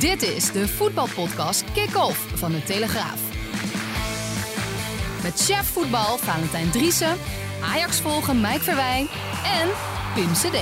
Dit is de voetbalpodcast Kick-Off van de Telegraaf. Met chef voetbal Valentijn Driessen, Ajax volgen Mike Verwijn en Pim CD.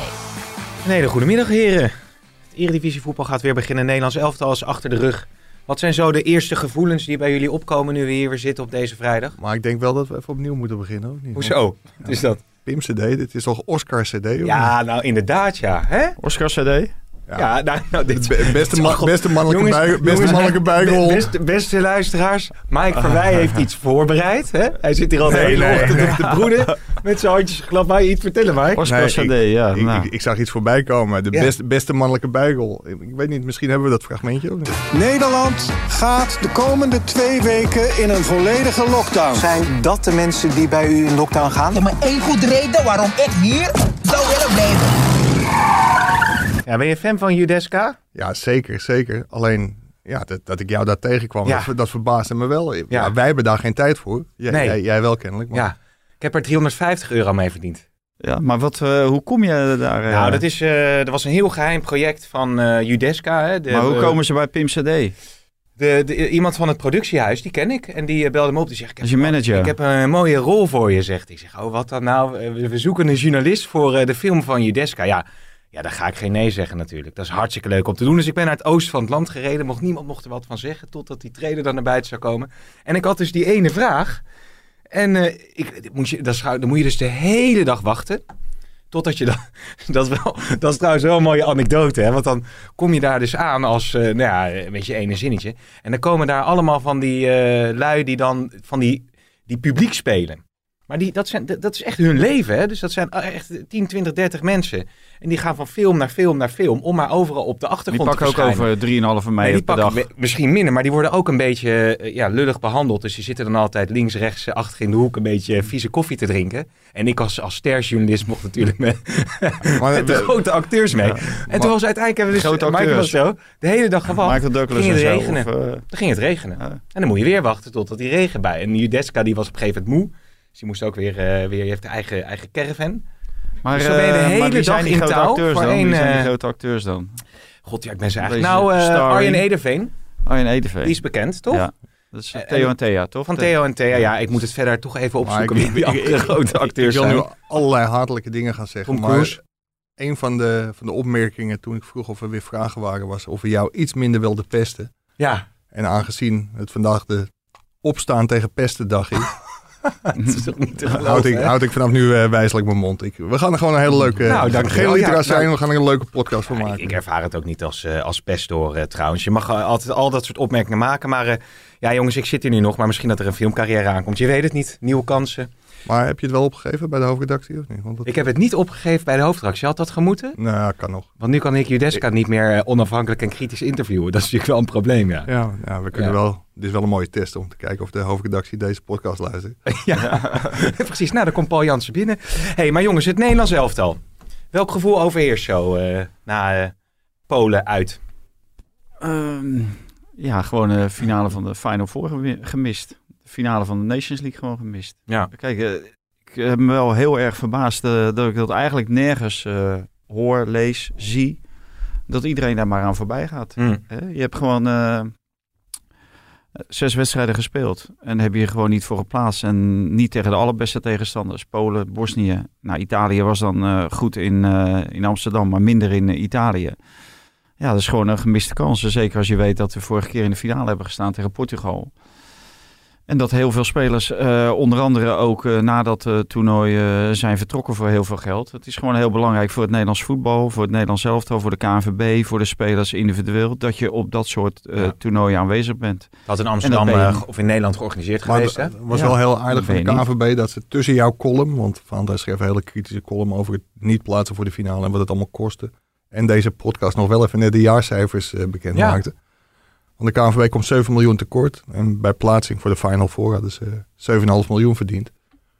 Een hele goede middag, heren. Het Eredivisie voetbal gaat weer beginnen. Nederlands elftal is achter de rug. Wat zijn zo de eerste gevoelens die bij jullie opkomen nu we hier weer zitten op deze vrijdag? Maar ik denk wel dat we even opnieuw moeten beginnen. Ook niet? Hoezo? Wat is dat? Pim CD, dit is toch Oscar CD? Ja, nou inderdaad ja. Hè? Oscar CD? Ja, nou, nou dit? Be- Beste, ma- beste mannelijke, Jongens, bij, beste jongens, mannelijke. Beste, beste luisteraars, Mike Verwij heeft iets voorbereid. Hè? Hij zit hier al de Nee, hele nee, ochtend nee. op de broeden met zijn handjes geklapt. Je iets vertellen, Mike? Nee, ik- ja. Ik, nou. ik, ik zag iets voorbij komen. De Ja. beste, beste mannelijke bijrol. Ik, ik weet niet, misschien hebben we dat fragmentje ook niet. Nederland gaat de komende twee weken in een volledige lockdown. Zijn dat de mensen die bij u in lockdown gaan? Er is maar één goed reden waarom ik hier zou willen blijven. Ja, ben je fan van Judeska? Ja, zeker, zeker. Alleen, ja, dat, dat ik jou daar tegenkwam, Ja. dat, dat verbaasde me wel. Ja. Ja. wij hebben daar geen tijd voor. Jij, Nee. jij, jij wel kennelijk. Maar Ja. Ik heb er 350 euro mee verdiend. ja, maar wat, eh, hoe kom je daar? eh? Nou, dat is, eh er was een heel geheim project van eh Judeska. Hè, de, maar hoe komen ze bij Pim CD? De, de, iemand van het productiehuis, die ken ik. En die belde me op. Die zegt, ik Dat heb, is je manager. ik heb een mooie rol voor je, zegt hij. Ik zeg, oh, wat dan nou? We, we zoeken een journalist voor eh, de film van Judeska. Ja, ja, daar ga ik geen nee zeggen natuurlijk. Dat is hartstikke leuk om te doen. Dus ik ben naar het oosten van het land gereden. Mocht, niemand mocht er wat van zeggen, totdat die trailer dan naar buiten zou komen. En ik had dus die ene vraag. En eh, ik, moet je, dat dan moet je dus de hele dag wachten. Totdat je dan. Dat is, wel, dat is trouwens wel een mooie anekdote. Hè? Want dan kom je daar dus aan als. eh, nou ja, een beetje ene zinnetje. En dan komen daar allemaal van die eh, lui die dan. van die, die publiek spelen. Maar die, dat, zijn, dat is echt hun leven. Hè? Dus dat zijn echt 10, 20, 30 mensen. En die gaan van film naar film naar film. om maar overal op de Die achtergrond te pakken ook over 3,5 mei Nee, die per dag. misschien minder, maar die worden ook een beetje eh, ja, lullig behandeld. Dus die zitten dan altijd links, rechts, eh, achter in de hoek een beetje vieze koffie te drinken. En ik als, als sterjournalist mocht natuurlijk met, Maar met de grote acteurs mee. en toen was uiteindelijk hebben we dus, Grote Michael was zo, de hele dag gewacht. Michael Douglas ging het regenen. of, eh, Dan ging het regenen. Ja. En dan moet je weer wachten totdat die regen bij. En Judeska die was op een gegeven moment moe. Dus die moest ook weer, eh, weer je heeft de eigen, eigen caravan. maar, Dus dan ben je de eh, hele maar wie zijn dag die in grote touw acteurs voor dan? Wie zijn die eh, grote acteurs dan? God, ja, ik ben ze eigenlijk... Deze Nou, eh. Arjen Ederveen, Arjen Edeveen. die is bekend, toch? Ja. Dat is Theo en- Thea, toch? Van Theo en Thea. Ja, ik moet het verder toch even Maar opzoeken ik- wie die grote acteurs Ik wil zijn. nu allerlei hatelijke dingen gaan zeggen. Tom maar een van de, van de opmerkingen toen ik vroeg of er weer vragen waren... was of we jou iets minder wilden pesten. Ja, En aangezien het vandaag de opstaan tegen pestendag is... het is toch niet te houd, ik, houd ik vanaf nu eh, wijselijk mijn mond. Ik, we gaan er gewoon een hele leuke... Nou, dankjewel. geen litera Ja, zijn, nou- we gaan er een leuke podcast van maken. ik, ik ervaar het ook niet als, eh, als pest door eh, trouwens. Je mag altijd al dat soort opmerkingen maken. Maar ja, jongens, ik zit hier nu nog. Maar misschien dat er een filmcarrière aankomt. Je weet het niet. Nieuwe kansen. Maar heb je het wel opgegeven bij de hoofdredactie of niet? Want dat, Ik heb het niet opgegeven bij de hoofdredactie. Had dat gemoeten? Nou, kan nog. Want nu kan ik Judeska niet meer eh, onafhankelijk en kritisch interviewen. Dat is natuurlijk wel een probleem, ja. Ja, ja we kunnen Ja. wel... Dit is wel een mooie test om te kijken of de hoofdredactie deze podcast luistert. Ja, precies. Nou, dan komt Paul Jansen binnen. hey, maar jongens, het Nederlands elftal. Welk gevoel overheerst zo eh, na eh, Polen uit? Ehm, ja, gewoon de finale van de Final Four gemi- gemist. Finale van de Nations League gewoon gemist. Ja. Kijk, eh, ik heb me wel heel erg verbaasd eh, dat ik dat eigenlijk nergens eh, hoor, lees, zie. Dat iedereen daar maar aan voorbij gaat. Hè? Je hebt gewoon zes wedstrijden gespeeld. En heb je gewoon niet voor geplaatst. En niet tegen de allerbeste tegenstanders. Polen, Bosnië. Nou, Italië was dan goed in, in Amsterdam, maar minder in Italië. Ja, dat is gewoon een gemiste kans. Zeker als je weet dat we vorige keer in de finale hebben gestaan tegen Portugal. En dat heel veel spelers, eh, onder andere ook eh, na dat eh, toernooi, zijn vertrokken voor heel veel geld. Het is gewoon heel belangrijk voor het Nederlands voetbal, voor het Nederlands elftal, voor de KNVB, voor de spelers individueel, dat je op dat soort eh, Ja. toernooien aanwezig bent. Dat in Amsterdam je of in Nederland georganiseerd Maar geweest, het hè? was Ja, wel heel aardig van de. KNVB dat ze tussen jouw column, want Van der schreef een hele kritische column over het niet plaatsen voor de finale en wat het allemaal kostte. en deze podcast nog wel even net de jaarcijfers bekend Ja. maakte. Want de KNVB komt 7 miljoen tekort. En bij plaatsing voor de Final Four hadden ze 7,5 miljoen verdiend.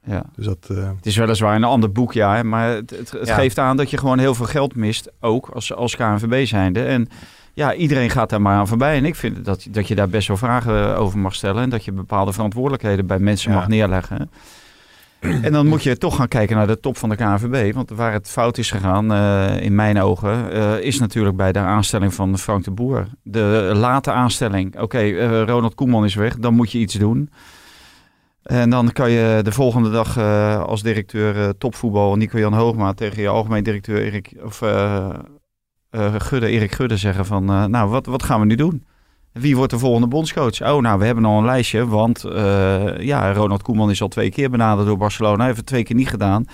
Ja. Dus dat, eh, Het is weliswaar een ander boek, ja. hè, Maar het, het, het Ja. geeft aan dat je gewoon heel veel geld mist. Ook als, als KNVB zijnde. En ja, iedereen gaat daar maar aan voorbij. En ik vind dat, dat je daar best wel vragen over mag stellen. En dat je bepaalde verantwoordelijkheden bij mensen Ja. mag neerleggen. En dan moet je toch gaan kijken naar de top van de KNVB. Want waar het fout is gegaan, eh, in mijn ogen, eh, is natuurlijk bij de aanstelling van Frank de Boer. De late aanstelling. Oké, eh, Ronald Koeman is weg, dan moet je iets doen. En dan kan je de volgende dag als directeur topvoetbal Nico-Jan Hoogma tegen je algemeen directeur Erik, of, Gudde, Erik Gudde zeggen van, nou, wat, wat gaan we nu doen? Wie wordt de volgende bondscoach? Oh, nou, we hebben al een lijstje, want eh, ja, Ronald Koeman is al twee keer benaderd door Barcelona. Hij heeft het twee keer niet gedaan.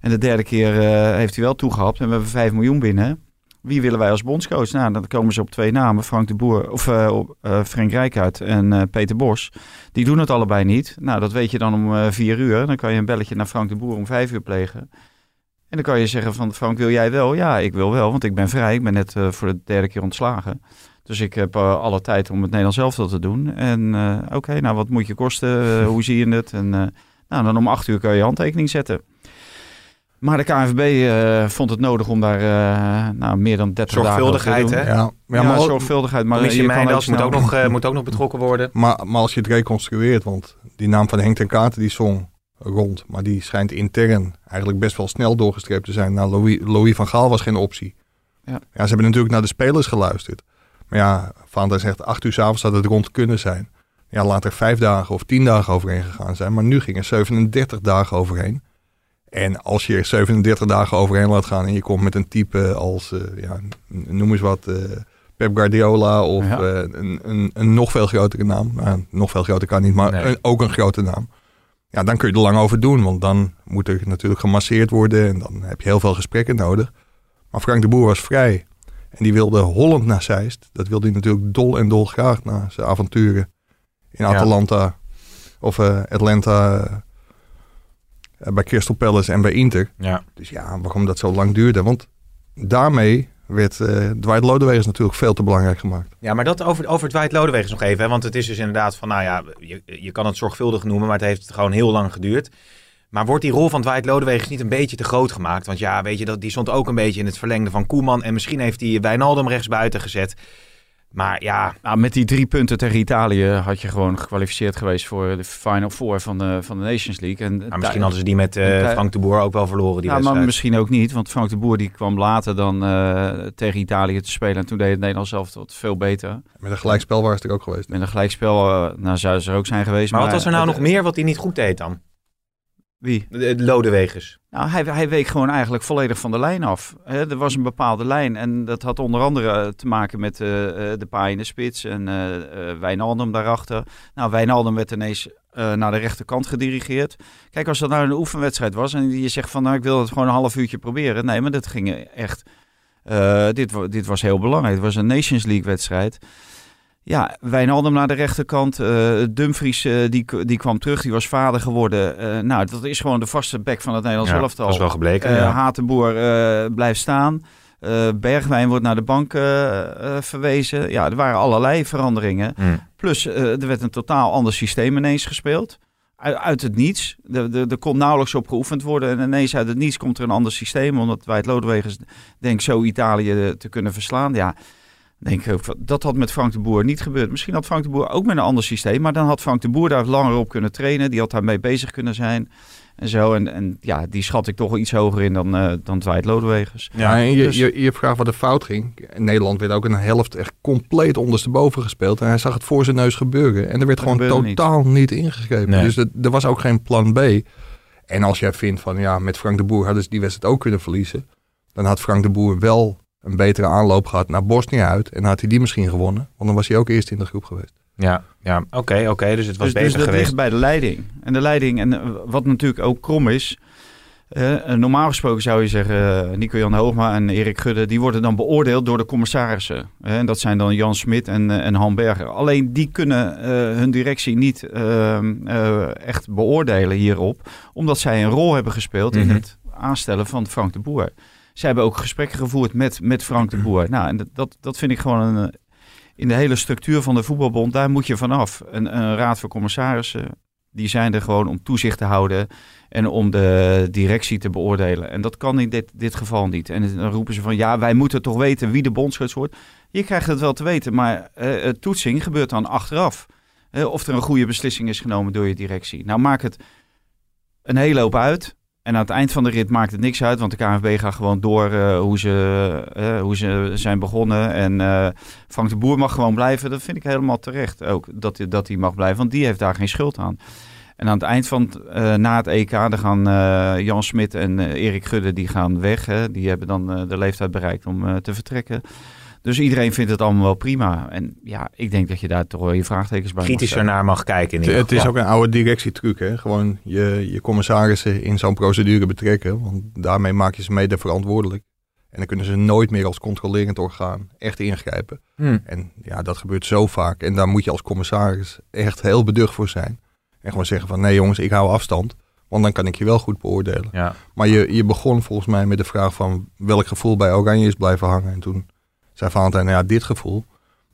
En de derde keer eh, heeft hij wel toegehapt en we hebben 5 miljoen binnen. Wie willen wij als bondscoach? Nou, dan komen ze op twee namen. Frank de Boer, of eh, Frank Rijkaard en Peter Bos. Die doen het allebei niet. Nou, dat weet je dan om vier uur. Dan kan je een belletje naar Frank de Boer om vijf uur plegen. En dan kan je zeggen van Frank, wil jij wel? Ja, ik wil wel, want ik ben vrij. Ik ben net voor de derde keer ontslagen. Dus ik heb eh, alle tijd om het Nederlands elftal te doen. En eh, oké, nou wat moet je kosten? Eh, hoe zie je het? En eh, nou, dan om acht uur kan je handtekening zetten. Maar de KNVB eh, vond het nodig om daar eh, nou, meer dan 30 dagen over te Zorgvuldigheid, hè? ja, Ja, ja, maar, zorgvuldigheid. Maar je kan ook moet, ook nog, eh, moet ook nog betrokken worden. maar, maar als je het reconstrueert, want die naam van Henk ten Katen die zong rond. Maar die schijnt intern eigenlijk best wel snel doorgestreept te zijn. Nou, Louis, Louis van Gaal was geen optie. Ja. ze hebben natuurlijk naar de spelers geluisterd. Maar ja, Van zegt acht uur s'avonds had het rond kunnen zijn. Ja, laat er vijf dagen of tien dagen overheen gegaan zijn. Maar nu gingen 37 dagen overheen. En als je er 37 dagen overheen laat gaan en je komt met een type als, eh, ja, noem eens wat, eh, Pep Guardiola of Ja. eh, een, een, een nog veel grotere naam. Nou, nog veel groter kan niet, maar Nee. een- ook een grote naam. Ja, dan kun je er lang over doen, want dan moet er natuurlijk gemasseerd worden en dan heb je heel veel gesprekken nodig. Maar Frank de Boer was vrij en die wilde Holland naar Zeist. Dat wilde hij natuurlijk dol en dol graag na zijn avonturen in Ja. Atalanta of eh, Atlanta eh, bij Crystal Palace en bij Inter. Ja. Dus ja, waarom dat zo lang duurde? Want daarmee werd eh Dwight Lodewegers natuurlijk veel te belangrijk gemaakt. Ja, maar dat over, over Dwight Lodewegers nog even. Hè? Want het is dus inderdaad van, nou ja, je, je kan het zorgvuldig noemen, maar het heeft gewoon heel lang geduurd. Maar wordt die rol van Dwight Lodewegers niet een beetje te groot gemaakt? Want ja, weet je, dat, die stond ook een beetje in het verlengde van Koeman. En misschien heeft hij Wijnaldum rechtsbuiten gezet. Maar ja, Nou, met die drie punten tegen Italië had je gewoon gekwalificeerd geweest voor de Final Four van de, van de Nations League. En maar misschien hadden ze die met eh, Frank de Boer ook wel verloren, die ja, maar misschien ook niet, want Frank de Boer die kwam later dan eh, tegen Italië te spelen. En toen deed het Nederlands zelf wat veel beter. Met een gelijkspel waren ze er ook geweest. Met een gelijkspel, eh nou zou ze er ook zijn geweest. Maar wat was er nou het- nog meer wat hij niet goed deed dan? Wie? De, de Lodewegers. Nou, hij, hij week gewoon eigenlijk volledig van de lijn af. Er was een bepaalde lijn en dat had onder andere eh, te maken met eh, eh, de paai in de spits en Wijnaldum daarachter. Nou, Wijnaldum werd ineens naar de rechterkant gedirigeerd. Kijk, als dat nou een oefenwedstrijd was en je zegt van nou ik wil het gewoon een half uurtje proberen. Nee, maar dat ging echt... dit, dit was heel belangrijk. Het was een Nations League wedstrijd. Ja, Wijnaldum naar de rechterkant. eh Dumfries eh, die, die kwam terug, die was vader geworden. Eh, nou, dat is gewoon de vaste back van het Nederlands Ja, elftal. dat is wel gebleken. Ja. Hatenboer blijft staan. Bergwijn wordt naar de bank verwezen. Ja, er waren allerlei veranderingen. Hm. Plus, er werd een totaal ander systeem ineens gespeeld. Uit, uit het niets. Er, er, er kon nauwelijks op geoefend worden. En ineens uit het niets komt er een ander systeem. Omdat wij het Lodewegers denkt zo Italië te kunnen verslaan. Ja, denk ik, ook, dat had met Frank de Boer niet gebeurd. Misschien had Frank de Boer ook met een ander systeem. Maar dan had Frank de Boer daar langer op kunnen trainen. Die had daarmee bezig kunnen zijn. En zo. En, en ja, die schat ik toch wel iets hoger in dan, eh dan Dwight Lodewegers. Ja, en je, dus- je, je vraagt wat er fout ging. In Nederland werd ook een helft echt compleet ondersteboven gespeeld. En hij zag het voor zijn neus gebeuren. En er werd Dat gewoon niet. totaal niet, ingegrepen. Nee. Dus er, er was ook geen plan B. En als jij vindt van ja, met Frank de Boer hadden ze die wedstrijd ook kunnen verliezen. Dan had Frank de Boer wel een betere aanloop gehad naar Bosnië uit. En had hij die misschien gewonnen. Want dan was hij ook eerst in de groep geweest. Ja, ja. oké, oké. Dus het was dus, dus beter dat geweest. ligt bij de leiding. En de leiding, en eh, wat natuurlijk ook krom is. eh, normaal gesproken zou je zeggen, eh, Nico-Jan Hoogma en Erik Gudde, die worden dan beoordeeld door de commissarissen. Eh, en dat zijn dan Jan Smit en, eh, en Han Berger. Alleen die kunnen eh, hun directie niet eh, eh, echt beoordelen hierop, omdat zij een rol hebben gespeeld in Mhm. het aanstellen van Frank de Boer. Ze hebben ook gesprekken gevoerd met, met Frank de Boer. Nou, en dat, dat, vind ik gewoon een, eh, in de hele structuur van de voetbalbond, daar moet je vanaf. Een, een raad van commissarissen, die zijn er gewoon om toezicht te houden en om de directie te beoordelen. En dat kan in dit, dit geval niet. En dan roepen ze van, ja, wij moeten toch weten wie de bondscoach wordt. Je krijgt het wel te weten, maar uh, toetsing gebeurt dan achteraf. Uh, of er een goede beslissing is genomen door je directie. Nou, maak het een hele hoop uit. En aan het eind van de rit maakt het niks uit, want de KNVB gaat gewoon door uh, hoe, ze, uh, hoe ze zijn begonnen. En uh, Frank de Boer mag gewoon blijven. Dat vind ik helemaal terecht ook, dat, dat hij mag blijven, want die heeft daar geen schuld aan. En aan het eind van na het EK, dan gaan Jan Smit en Erik Gudde die gaan weg. Hè. Die hebben dan de leeftijd bereikt om te vertrekken. Dus iedereen vindt het allemaal wel prima. En ja, ik denk dat je daar toch wel je vraagtekens bij Kritischer naar mag kijken. In het, het is ook een oude directietruc, hè? Gewoon je, je commissarissen in zo'n procedure betrekken. Want daarmee maak je ze mede verantwoordelijk. En dan kunnen ze nooit meer als controlerend orgaan echt ingrijpen. Hmm. En ja, dat gebeurt zo vaak. En daar moet je als commissaris echt heel beducht voor zijn. En gewoon zeggen van nee jongens, ik hou afstand. Want dan kan ik je wel goed beoordelen. Ja. Maar je, je begon volgens mij met de vraag van welk gevoel bij Oranje is blijven hangen. En toen zei Valentijn, nou ja, dit gevoel.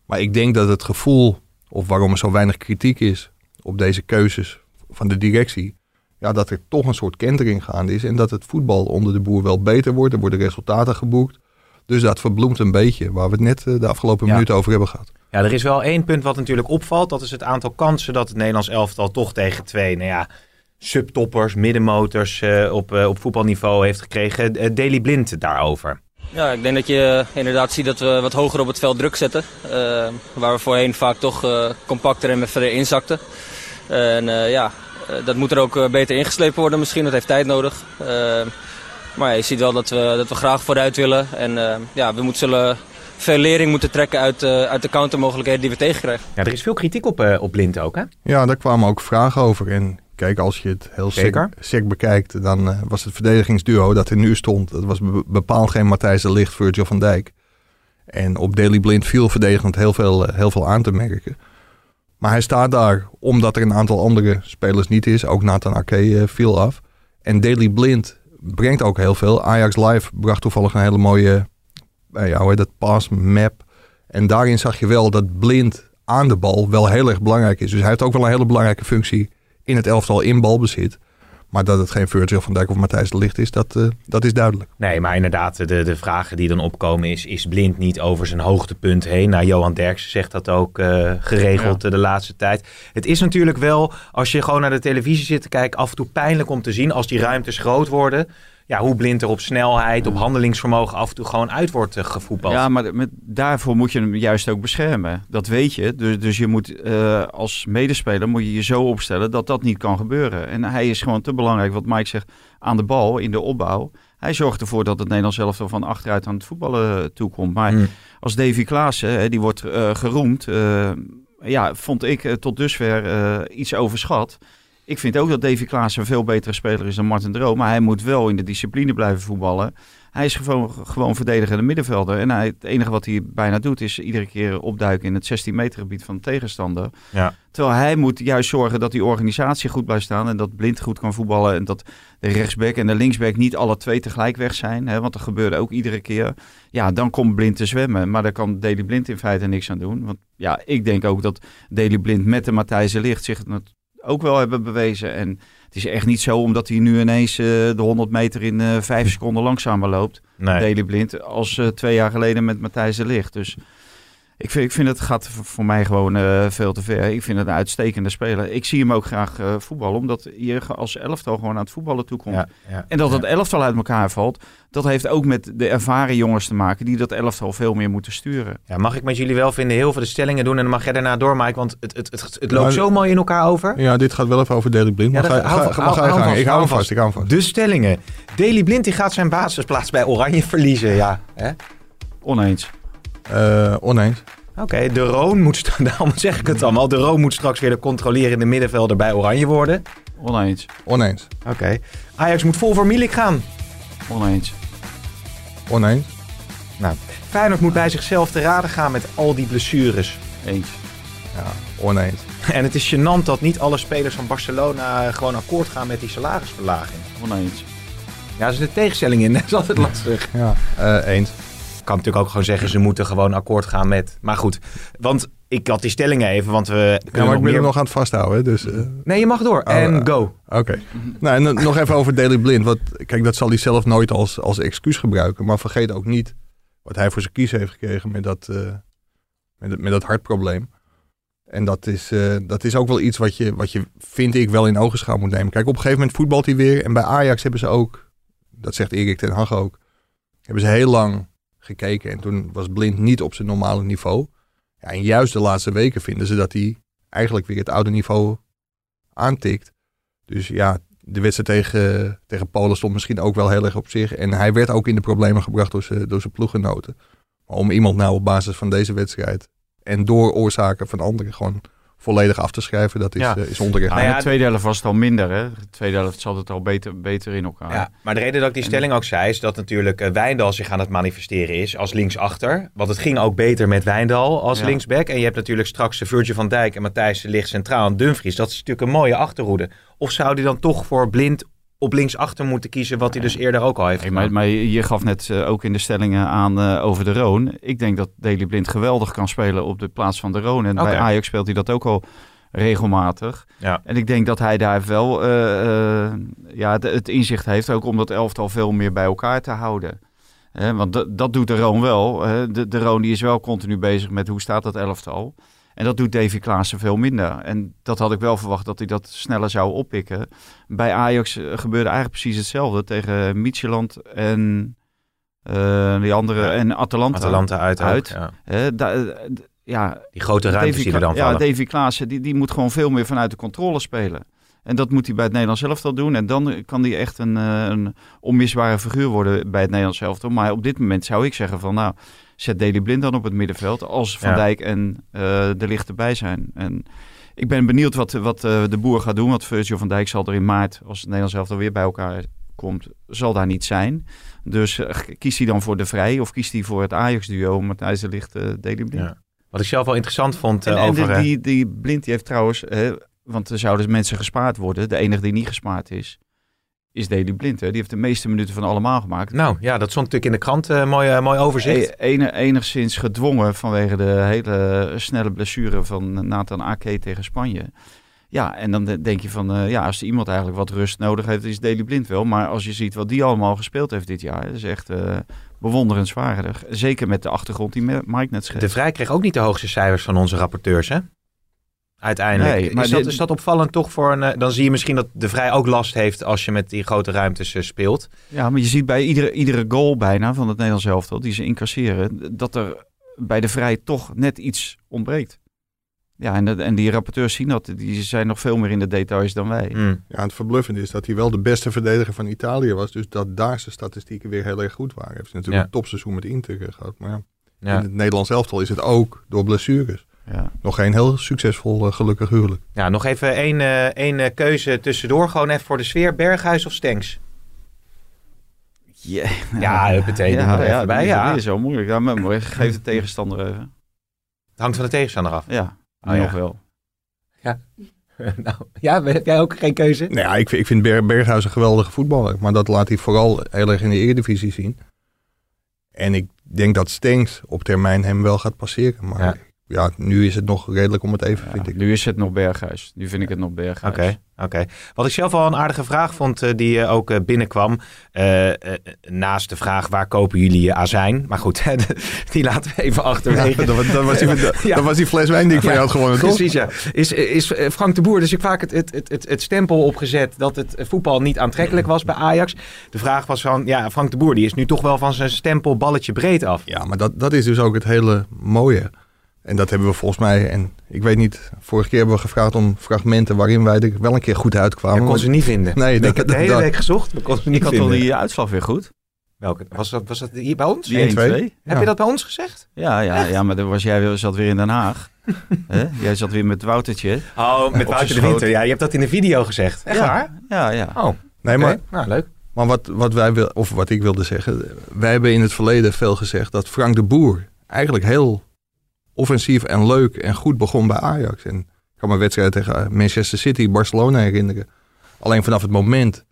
Maar ik denk dat het gevoel, of waarom er zo weinig kritiek is op deze keuzes van de directie, ja, dat er toch een soort kentering gaande is en dat het voetbal onder de boer wel beter wordt. Er worden resultaten geboekt. Dus dat verbloemt een beetje, waar we het net eh, de afgelopen Ja. minuten over hebben gehad. Ja, er is wel één punt wat natuurlijk opvalt. Dat is het aantal kansen dat het Nederlands elftal toch tegen twee, nou ja, subtoppers, middenmotors eh, op, eh, op voetbalniveau heeft gekregen. Daily Blind daarover. Ja, ik denk dat je inderdaad ziet dat we wat hoger op het veld druk zetten. Eh, waar we voorheen vaak toch eh, compacter en verder inzakten. En eh, ja, eh, dat moet er ook eh, beter ingeslepen worden misschien. Dat heeft tijd nodig. Eh, maar ja, je ziet wel dat we, dat we graag vooruit willen. En eh, ja, we moeten, zullen veel lering moeten trekken uit, eh, uit de countermogelijkheden die we tegenkrijgen. Ja, er is veel kritiek op, eh, op Blind ook, hè? Ja, daar kwamen ook vragen over. En kijk, als je het heel sec, Zeker. bekijkt, dan eh, was het verdedigingsduo dat er nu stond, dat was be- bepaald geen Matthijs de Ligt, Virgil van Dijk. En op Daily Blind viel verdedigend heel veel, eh, heel veel aan te merken. Maar hij staat daar omdat er een aantal andere spelers niet is. Ook Nathan Ake eh, viel af. En Daily Blind brengt ook heel veel. Ajax Live bracht toevallig een hele mooie ja, hoe heet dat, pass map. En daarin zag je wel dat Blind aan de bal wel heel erg belangrijk is. Dus hij heeft ook wel een hele belangrijke functie in het elftal in balbezit. Maar dat het geen Virgil van Dijk of Matthijs de Ligt is, dat, eh, dat is duidelijk. Nee, maar inderdaad, de, de vragen die dan opkomen is... is Blind niet over zijn hoogtepunt heen? Nou, Johan Derksen zegt dat ook eh, geregeld eh, de laatste tijd. Het is natuurlijk wel, als je gewoon naar de televisie zit te kijken... af en toe pijnlijk om te zien als die ruimtes groot worden... Ja, hoe Blind er op snelheid, op handelingsvermogen af en toe gewoon uit wordt eh, gevoetbald. Ja, maar met, daarvoor moet je hem juist ook beschermen. Dat weet je. Dus, dus je moet eh, als medespeler moet je je zo opstellen dat dat niet kan gebeuren. En hij is gewoon te belangrijk, wat Mike zegt, aan de bal, in de opbouw. Hij zorgt ervoor dat het Nederlands elftal van achteruit aan het voetballen toekomt. Maar Hmm. als Davy Klaassen, hè, die wordt eh, geroemd, eh, ja, vond ik eh, tot dusver eh, iets overschat. Ik vind ook dat Davy Klaassen een veel betere speler is dan Martin Droom. Maar hij moet wel in de discipline blijven voetballen. Hij is gewoon, gewoon verdedigende middenvelder. En hij, het enige wat hij bijna doet is iedere keer opduiken in het 16 meter gebied van de tegenstander. Ja. Terwijl hij moet juist zorgen dat die organisatie goed blijft staan. En dat Blind goed kan voetballen. En dat de rechtsback en de linksback niet alle twee tegelijk weg zijn. Hè, want dat gebeurde ook iedere keer. Ja, dan komt Blind te zwemmen. Maar daar kan Deli Blind in feite niks aan doen. Want ja, ik denk ook dat Deli Blind met de Matthijs Ligt zich ook wel hebben bewezen. En het is echt niet zo omdat hij nu ineens eh, de 100 meter in eh, vijf seconden langzamer loopt. Nee. Deli Blind als eh, twee jaar geleden met Matthijs de Ligt. Dus ik vind, ik vind het gaat voor mij gewoon eh, veel te ver. Ik vind het een uitstekende speler. Ik zie hem ook graag eh, voetballen, omdat je als elftal gewoon aan het voetballen toekomt. Ja, ja, En dat ja. het elftal uit elkaar valt, dat heeft ook met de ervaren jongens te maken die dat elftal veel meer moeten sturen. Ja, mag ik met jullie wel vinden heel veel de stellingen doen en dan mag jij daarna door, Mike, want het, het, het, het loopt Maar- zo mooi in elkaar over. Ja, dit gaat wel even over Daily Blind. Maar Ja, ga, dat- hou ga, vast, ga, hou- ga je hou gang. vast, Ik hou hem vast, ik hou hem vast. De stellingen. Daily Blind die gaat zijn basisplaats bij Oranje verliezen, ja. Hè? Oneens. Eh, oneens. Oké, de Roon moet, daarom zeg ik het allemaal, de Roon moet straks weer de controlerende middenvelder bij Oranje worden. Oneens. Oneens. Oké. Ajax moet vol voor Milik gaan. Oneens. Oneens. Nou, Feyenoord moet bij zichzelf te raden gaan met al die blessures. Eens. Ja, oneens. En het is gênant dat niet alle spelers van Barcelona gewoon akkoord gaan met die salarisverlaging. Oneens. Ja, er zit een tegenstelling in. Dat is altijd lastig. Ja, eh, eens. Kan natuurlijk ook gewoon zeggen, ze moeten gewoon akkoord gaan met. Maar goed, want ik had die stellingen even, want we. Ja, kunnen maar ik nog ben meer- er nog aan het vasthouden. Dus, eh, Nee, je mag door. Oh, en eh, go. Oké. Nou, en nog even over Daley Blind. Want kijk, dat zal hij zelf nooit als, als excuus gebruiken. Maar vergeet ook niet wat hij voor zijn kies heeft gekregen met dat, eh, met, met dat hartprobleem. En dat is, eh, dat is ook wel iets wat je, wat je, vind ik, wel in ogenschouw moet nemen. Kijk, op een gegeven moment voetbalt hij weer. En bij Ajax hebben ze ook, dat zegt Erik ten Hag ook, hebben ze heel lang gekeken. En toen was Blind niet op zijn normale niveau. Ja, en juist de laatste weken vinden ze dat hij eigenlijk weer het oude niveau aantikt. Dus ja, de wedstrijd tegen, tegen Polen stond misschien ook wel heel erg op zich. En hij werd ook in de problemen gebracht door zijn, door zijn ploeggenoten. Maar om iemand nou op basis van deze wedstrijd en door oorzaken van anderen gewoon volledig af te schrijven, dat is, Ja. eh, is onterecht. Nou, Nou ja, de tweede helft was het al minder. Hè? De tweede helft zat het al beter, beter in elkaar. Ja, maar de reden dat ik die stelling ook zei, is dat natuurlijk eh, Wijndal zich aan het manifesteren is als linksachter. Want het ging ook beter met Wijndal als Ja. linksback. En je hebt natuurlijk straks de Virgil van Dijk en Matthijs de Ligt centraal en Dumfries. Dat is natuurlijk een mooie achterhoede. Of zou hij dan toch voor blind op linksachter moeten kiezen, wat hij dus eerder ook al heeft Hey, gedaan? maar, maar je gaf net eh, ook in de stellingen aan eh, over de Roon. Ik denk dat Daley Blind geweldig kan spelen op de plaats van de Roon. En bij Ajax speelt hij dat ook al regelmatig. Ja. En ik denk dat hij daar wel eh, ja, het, het inzicht heeft, ook om dat elftal veel meer bij elkaar te houden. Want dat- doet de Roon wel. hè. De, de Roon die is wel continu bezig met hoe staat dat elftal. En dat doet Davy Klaassen veel minder. En dat had ik wel verwacht dat hij dat sneller zou oppikken. Bij Ajax eh, gebeurde eigenlijk precies hetzelfde tegen Midtjylland en eh, die andere Ja. en Atalanta. Atalanta uit. ook, Uit. ja. Hè, da- eh, ja, Die grote ruimtes Davy die er dan ja, vallen. Davy Klaassen die, die moet gewoon veel meer vanuit de controle spelen. En dat moet hij bij het Nederlands elftal doen. En dan kan hij echt een, eh, een onmisbare figuur worden bij het Nederlands elftal. Maar op dit moment zou ik zeggen van nou, zet Daley Blind dan op het middenveld. Als Van Ja. Dijk en eh, de Licht erbij zijn. En ik ben benieuwd wat, wat eh, de boer gaat doen. Want Virgil van Dijk zal er in maart, als het Nederlands elftal weer bij elkaar komt, zal daar niet zijn. Dus kiest hij dan voor de Vrij of kiest hij voor het Ajax-duo Matthijs de Licht, Daley Blind? Ja. Wat ik zelf wel interessant vond En, en over... de- eh, die, die blind die heeft trouwens, want er zouden mensen gespaard worden. De enige die niet gespaard is, is Daley Blind. Hè. Die heeft de meeste minuten van allemaal gemaakt. Nou ja, dat stond natuurlijk in de krant. eh, mooi, eh, mooi overzicht. E- ene- enigszins gedwongen vanwege de hele snelle blessure van Nathan Ake tegen Spanje. Ja, en dan de- denk je van, eh, ja, als iemand eigenlijk wat rust nodig heeft, is Daley Blind wel. Maar als je ziet wat die allemaal gespeeld heeft dit jaar, dat is echt eh bewonderenswaardig. Zeker met de achtergrond die Mike net schetst. De Vrij kreeg ook niet de hoogste cijfers van onze rapporteurs, hè? Uiteindelijk. Nee, maar is, dat, dit- is dat opvallend toch voor een... eh, Dan zie je misschien dat De Vrij ook last heeft als je met die grote ruimtes eh, speelt. Ja, maar je ziet bij iedere, iedere goal bijna van het Nederlands elftal die ze incasseren, dat er bij de vrij toch net iets ontbreekt. Ja, en, dat- en die rapporteurs zien dat. Die zijn nog veel meer in de details dan wij. Hmm. Ja, het verbluffende is dat hij wel de beste verdediger van Italië was. Dus dat daar zijn statistieken weer heel erg goed waren. Hij heeft natuurlijk Ja. een topseizoen met Inter gehad. Maar ja, Ja. in het Nederlands elftal is het ook door blessures. Ja. Nog geen heel succesvol eh, gelukkig huwelijk. ja, nog even één, eh, één eh, keuze tussendoor. Gewoon even voor de sfeer. Berghuis of Stenks? Ja, Ja, huppatee, er even bij, ja. Is zo moeilijk. Ja, maar geef de tegenstander even. Het hangt van de tegenstander af. Ja, Oh, nog ja. wel. nou, ja, heb jij ook geen keuze? Nou ja, ik, vind- ik vind Ber- Berghuis een geweldige voetballer. Maar dat laat hij vooral heel erg in de Eredivisie zien. En ik denk dat Stenks op termijn hem wel gaat passeren. Maar Ja. nu is het nog redelijk om het even, Ja, vind ik. nu is het nog Berghuis. Nu vind ik het nog Berghuis. Oké, oké. Wat ik zelf wel een aardige vraag vond, eh, die eh, ook eh, binnenkwam. eh, eh, naast de vraag, waar kopen jullie je azijn? Maar goed, die laten we even achterwege. Ja, dat, was- dat was die, dat, Ja. dat was die fles wijn die ik van jou had gewonnen, toch? Precies, ja. Is, is Frank de Boer dus ik vaak het, het, het, het, het stempel opgezet dat het voetbal niet aantrekkelijk was bij Ajax. De vraag was van, ja, Frank de Boer die is nu toch wel van zijn stempel balletje breed af. Ja, maar dat, dat is dus ook het hele mooie. En dat hebben we volgens mij, en ik weet niet, vorige keer hebben we gevraagd om fragmenten waarin wij er wel een keer goed uitkwamen. Ik kon ze niet vinden. Nee, ik dat- heb de hele dat- week gezocht, maar kon ze niet Ik had al vinden. die uitslag weer goed. Welke? Was dat, was dat hier bij ons? Die 1-2. 1-2. Heb Ja. je dat bij ons gezegd? Ja, ja, ja, maar dan was jij weer- zat weer in Den Haag. Hè? Jij zat weer met Woutertje. Oh, met Wouter de Winter. Ja, je hebt dat in de video gezegd. Echt ja. waar? Ja, ja. Oh, Nee, maar, Nou, leuk. maar wat, wat wij wil, of wat ik wilde zeggen, wij hebben in het verleden veel gezegd dat Frank de Boer eigenlijk heel offensief en leuk en goed begon bij Ajax. En ik kan me wedstrijden tegen Manchester City, Barcelona herinneren. Alleen vanaf het moment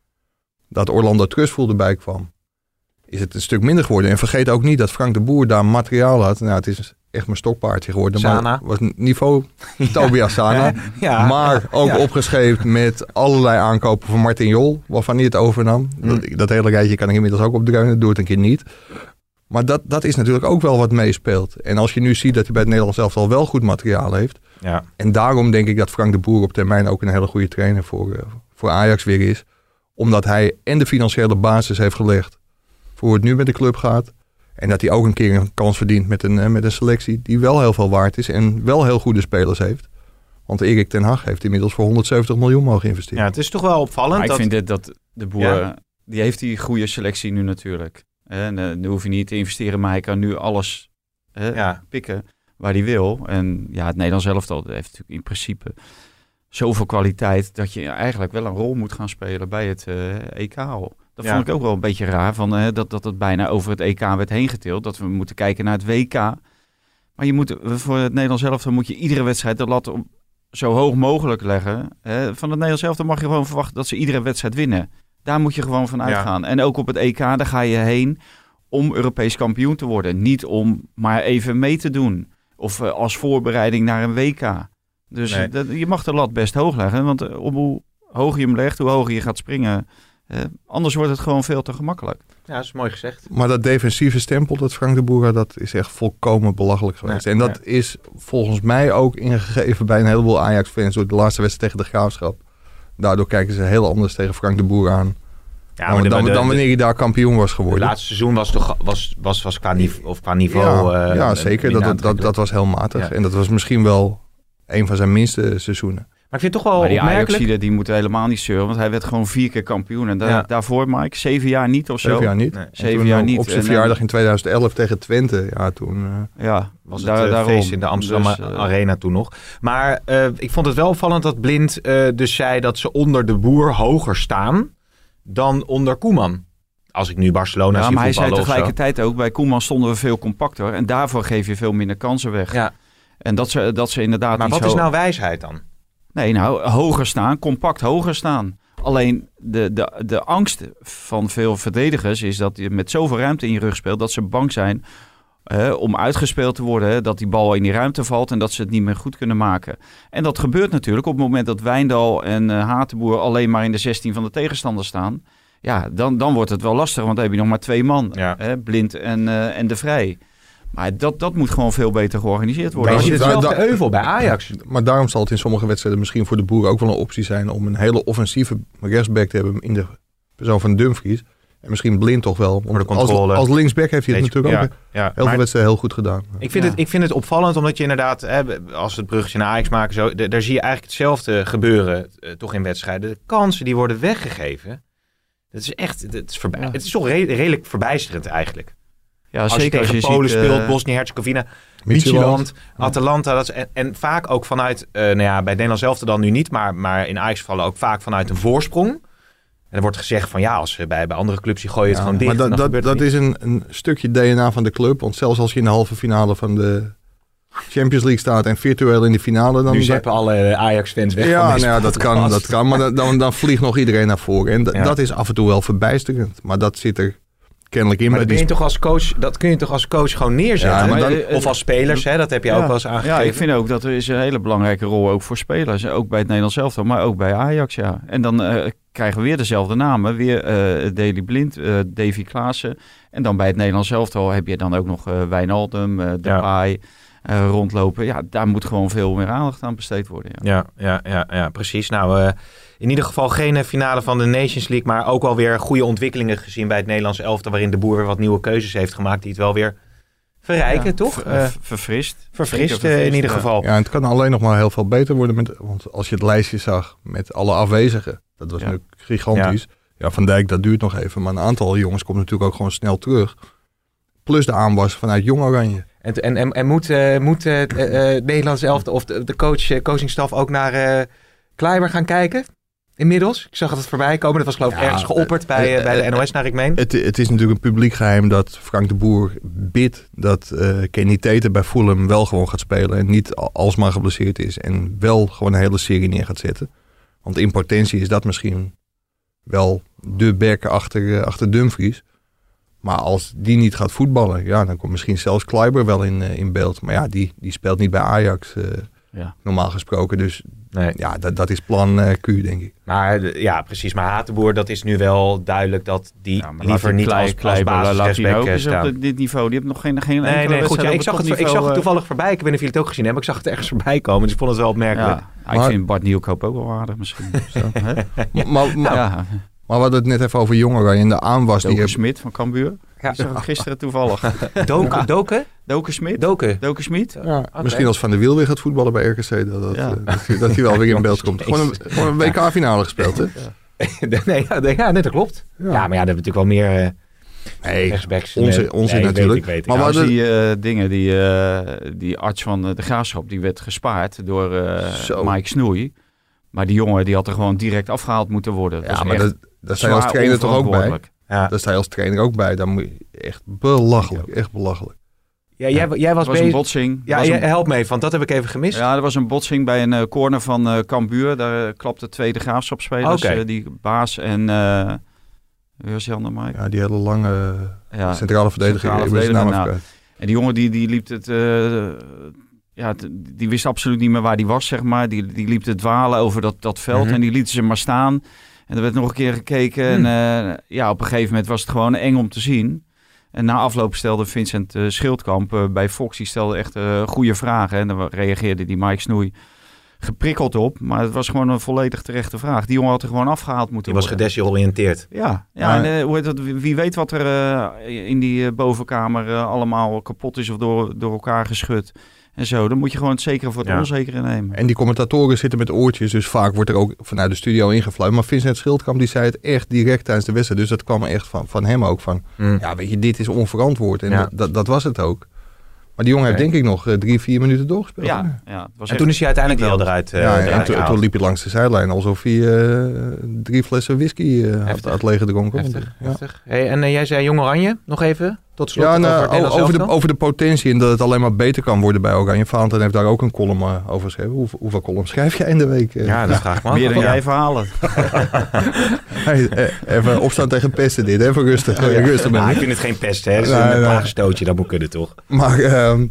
dat Orlando Trustful erbij kwam, is het een stuk minder geworden. En vergeet ook niet dat Frank de Boer daar materiaal had. Nou, het is echt mijn stokpaardje geworden. Sana. Maar was niveau Tobias Sana. Ja. Maar ook Ja. opgeschreven met allerlei aankopen van Martin Jol, waarvan hij het overnam. Mm. Dat, dat hele rijtje kan ik inmiddels ook opdreunen, doe het een keer niet. Maar dat, dat is natuurlijk ook wel wat meespeelt. En als je nu ziet dat hij bij het Nederlands elftal wel goed materiaal heeft. Ja. En daarom denk ik dat Frank de Boer op termijn ook een hele goede trainer voor, eh, voor Ajax weer is. Omdat hij en de financiële basis heeft gelegd voor hoe het nu met de club gaat. En dat hij ook een keer een kans verdient met een, eh, met een selectie die wel heel veel waard is en wel heel goede spelers heeft. Want Erik ten Hag heeft inmiddels voor 170 miljoen mogen investeren. ja, het is toch wel opvallend. Maar ik dat... vind dit dat de boer, Ja. die heeft die goede selectie nu natuurlijk. En eh, nu hoef je niet te investeren, maar hij kan nu alles hè, Ja. pikken waar hij wil. En ja, het Nederlands elftal heeft natuurlijk in principe zoveel kwaliteit dat je eigenlijk wel een rol moet gaan spelen bij het eh, EK al. Dat Ja. vond ik ook wel een beetje raar, van, eh, dat, dat het bijna over het EK werd heen getild. Dat we moeten kijken naar het WK. Maar je moet, voor het Nederlands elftal moet je iedere wedstrijd de lat op zo hoog mogelijk leggen. Van het Nederlands elftal mag je gewoon verwachten dat ze iedere wedstrijd winnen. Daar moet je gewoon van Ja. uitgaan. En ook op het EK, daar ga je heen om Europees kampioen te worden. Niet om maar even mee te doen. Of eh, als voorbereiding naar een WK. Dus Nee. dat, je mag de lat best hoog leggen. Want eh, op hoe hoger je hem legt, hoe hoger je gaat springen. eh, anders wordt het gewoon veel te gemakkelijk. Ja, dat is mooi gezegd. Maar dat defensieve stempel dat Frank de Boer had, dat is echt volkomen belachelijk geweest. Nee, en dat is volgens mij ook ingegeven bij een heleboel Ajax-fans door de laatste wedstrijd tegen de Graafschap. Daardoor kijken ze heel anders tegen Frank de Boer aan Ja, maar de- dan, wanneer hij daar kampioen was Het geworden. laatste seizoen was, toch, was, was, was qua, niveau, of qua niveau... ja, eh, ja, zeker. Dat, dat, dat, was heel matig. Ja. En dat was misschien wel een van zijn minste seizoenen. Maar ik vind het toch wel maar die opmerkelijk... Die moeten helemaal niet zeuren. Want hij werd gewoon vier keer kampioen. En da- Ja. daarvoor, Mike, zeven jaar niet of zo. Zeven jaar niet. Nee. En Zeven toen jaar op- niet. Op zijn En, eh, verjaardag in 2011 tegen Twente. Ja, toen... eh, Ja, was het daar- eh, daarom. feest in de Amsterdam Dus, eh, Arena toen nog. Maar eh, ik vond het wel opvallend dat Blind eh, dus zei dat ze onder de boer hoger staan dan onder Koeman. Als ik nu Barcelona Ja, zie maar hij zei voetballen of zo. tegelijkertijd ook, bij Koeman stonden we veel compacter. En daarvoor geef je veel minder kansen weg. Ja, En dat ze, dat ze inderdaad maar wat is nou wijsheid dan? Nee, nou, hoger staan, compact hoger staan. Alleen de, de, de angst van veel verdedigers is dat je met zoveel ruimte in je rug speelt... dat ze bang zijn eh, om uitgespeeld te worden. hè, dat die bal in die ruimte valt en dat ze het niet meer goed kunnen maken. En dat gebeurt natuurlijk op het moment dat Wijndal en eh Hatenboer... alleen maar in de 16 van de tegenstander staan. Ja, dan, dan wordt het wel lastig, want dan heb je nog maar twee man. Ja. Hè, Blind en, eh, en De Vrij. Maar dat, dat moet gewoon veel beter georganiseerd worden. Maar je ziet euvel bij Ajax. Maar daarom zal het in sommige wedstrijden misschien voor de boer ook wel een optie zijn om een hele offensieve rechtsback te hebben in de persoon van Dumfries. En misschien blind toch wel. Want de controle. Als, als linksback heeft hij het natuurlijk ook ja, heel Maar veel wedstrijden heel goed gedaan. Ik vind, Ja. het, ik vind het opvallend, omdat je inderdaad, hè, als we het bruggetje naar Ajax maken, zo, d- daar zie je eigenlijk hetzelfde gebeuren, eh, toch in wedstrijden. De kansen die worden weggegeven, dat is echt, het is, voorbij, Ja. het is toch re- redelijk verbijsterend eigenlijk. Ja, als je tegen Polen ziet, eh, speelt, Bosnië-Herzegovina, Midtjylland. Atalanta. Dat is, en, en vaak ook vanuit, eh, nou ja, bij Nederland zelf dan nu niet, maar, maar in Ajax vallen ook vaak vanuit een voorsprong. En er wordt gezegd van ja, als ze bij, bij andere clubs, die gooien het Ja, gewoon dicht. maar dat, dan dat, dat is een, een stukje DNA van de club. Want zelfs als je in de halve finale van de Champions League staat en virtueel in de finale, dan... nu zeppen alle Ajax-fans weg ja, van nou ja, dat kan, dat kan. Maar dan- dan, dan vliegt nog iedereen naar voren. En Ja. dat is af en toe wel verbijsterend. Maar dat zit er kennelijk in. Maar bij dat, kun je toch als coach, dat kun je toch als coach gewoon neerzetten? Ja, maar Dan- dan- of als spelers, hè, dat heb je ook wel eens aangegeven. Ja, ik vind ook dat er is een hele belangrijke rol ook voor spelers. Ook bij het Nederlands elftal, maar ook bij Ajax, ja. En dan eh, krijgen we weer dezelfde namen. Weer eh Daley Blind, eh, Davy Klaassen. En dan bij het Nederlands elftal heb je dan ook nog eh Wijnaldum, eh Depay eh, rondlopen. Ja, daar moet gewoon veel meer aandacht aan besteed worden. Ja. Ja, ja, ja, ja precies. Nou, eh, in ieder geval geen eh, finale van de Nations League, maar ook wel weer goede ontwikkelingen gezien bij het Nederlands elftal, waarin de boer weer wat nieuwe keuzes heeft gemaakt die het wel weer verrijken, Ja, toch? ver- Eh, ver- verfrist. verfrist in ieder ja. geval. Ja, en het kan alleen nog maar heel veel beter worden. Met, want als je het lijstje zag met alle afwezigen, dat was Ja. natuurlijk gigantisch. Ja. Van Dijk, dat duurt nog even. Maar een aantal jongens komt natuurlijk ook gewoon snel terug. Plus de aanwas vanuit Jong Oranje. En, en, en, en moet, eh, moet eh, het eh, Nederlands elftal of de, de coach, coachingstaf ook naar Kleiber gaan kijken? Inmiddels? Ik zag het voorbij komen. Dat was geloof ik Ja, ergens geopperd bij, bij de NOS, naar ik meen. Het, het is natuurlijk een publiek geheim dat Frank de Boer bidt dat Kenny Tete bij Fulham wel gewoon gaat spelen. En niet al- alsmaar geblesseerd is. En wel gewoon een hele serie neer gaat zetten. Want in potentie is dat misschien wel de back achter, achter Dumfries. Maar als die niet gaat voetballen, ja, dan komt misschien zelfs Kleiber wel in, eh, in beeld. Maar ja, die, die speelt niet bij Ajax, eh, Ja. normaal gesproken. Dus Nee. ja, dat, dat is plan eh, Q, denk ik. Maar ja, precies. Maar Hatenboer, dat is nu wel duidelijk dat die Ja, maar liever niet Klei- als, als laat die basisrechtsback ook eens op staan. dit- niveau. Die heeft nog geen, geen Nee, enkele nee, goed. Ja, wedstrijd ik, zag het, ik topniveau, zag het toevallig voorbij. Ik weet niet of jullie het ook gezien hebben. Ik zag het ergens voorbij komen. Dus ik vond het wel opmerkelijk. Ja, Ah, ik Maar- vind Bart Nieuwkoop ook wel aardig misschien. Zo, hè? Maar, maar, maar, ja, we hadden het net even over jongeren en de aanwas. Die Doken heb- Smit van Cambuur. Ja. Die zag ik gisteren toevallig. Doken? Doken? Doken Smit? Doken. Doken Smit? ja, Misschien als Van der Wiel weer gaat voetballen bij RKC. Dat, dat, Ja. eh, dat, hij- dat hij wel weer in beeld komt. Gewoon een, gewoon een WK-finale gespeeld, hè? nee, ja, nee, ja, nee, dat klopt. Ja. maar ja, daar hebben we natuurlijk wel meer eh Nee, onzin- Nee, onzin nee, natuurlijk. Weet weet. Maar Nou, we hadden- die eh, dingen, die, eh, die arts van de Graafschap, die werd gespaard door eh. Mike Snoei. Maar die jongen, die had er gewoon direct afgehaald moeten worden. Dat ja, maar echt dat, daar sta je als trainer toch ook bij? ja. Daar sta je als trainer ook bij. Dan moet je echt belachelijk, echt belachelijk. Ja, jij, jij was was een botsing. Ja, een- help me even, want dat heb ik even gemist. Ja, er was een botsing bij een eh, corner van eh Cambuur. Daar eh, klapte twee de graafschapspelers. Die Baas en... eh wie was die andere, Mike? Ja, die hele lange Ja, centrale verdediger. centrale ik ben zijn naam verdediger, nou. En die jongen die, die liep het... eh, ja, die wist absoluut niet meer waar die was, zeg maar. Die, die liep te dwalen over dat, dat veld Mhm. en die lieten ze maar staan. En er werd nog een keer gekeken. En eh, ja, op een gegeven moment was het gewoon eng om te zien. En na afloop stelde Vincent eh, Schildkamp eh, bij Fox, die stelde echt goede vragen. En dan reageerde die Mike Snoei geprikkeld op. Maar het was gewoon een volledig terechte vraag. Die jongen had er gewoon afgehaald moeten Die was worden. gedesoriënteerd. Ja, ja Maar- en, hoe heet dat, wie weet wat er in die bovenkamer allemaal kapot is of door, door elkaar geschud. En zo, dan moet je gewoon het zekere voor het Ja. onzekere nemen. En die commentatoren zitten met oortjes, dus vaak wordt er ook vanuit de studio ingefluit. Maar Vincent Schildkamp die zei het echt direct tijdens de wedstrijd. Dus dat kwam echt van, van hem ook van, Hm. ja weet je, dit is onverantwoord. En Ja. dat, dat, was het ook. Maar die jongen heeft denk ik nog eh, drie, vier minuten doorgespeeld. ja, ja, het was En toen is hij uiteindelijk wel eruit, eh, ja, en eruit toen, liep hij langs de zijlijn alsof hij eh, drie flessen whisky eh, had, Heftig. had leeggedronken. Heftig, Ja. heftig. Hey, en jij zei Jong Oranje, nog even, tot slot. Ja, nou, over de, over de potentie en dat het alleen maar beter kan worden bij Oranje. Valentin heeft daar ook een column eh, over geschreven. Hoeveel, hoeveel columns schrijf jij in de week? eh? Ja, dat vraag ik me af. Meer dan Ja. jij verhalen. Hey, eh, even opstaan tegen pesten dit, even rustig. eh, rustig met Ah, me. ik vind het geen pest, hè. Het is Nee, een nee. klaagstootje, dat moet kunnen, toch? Maar ehm,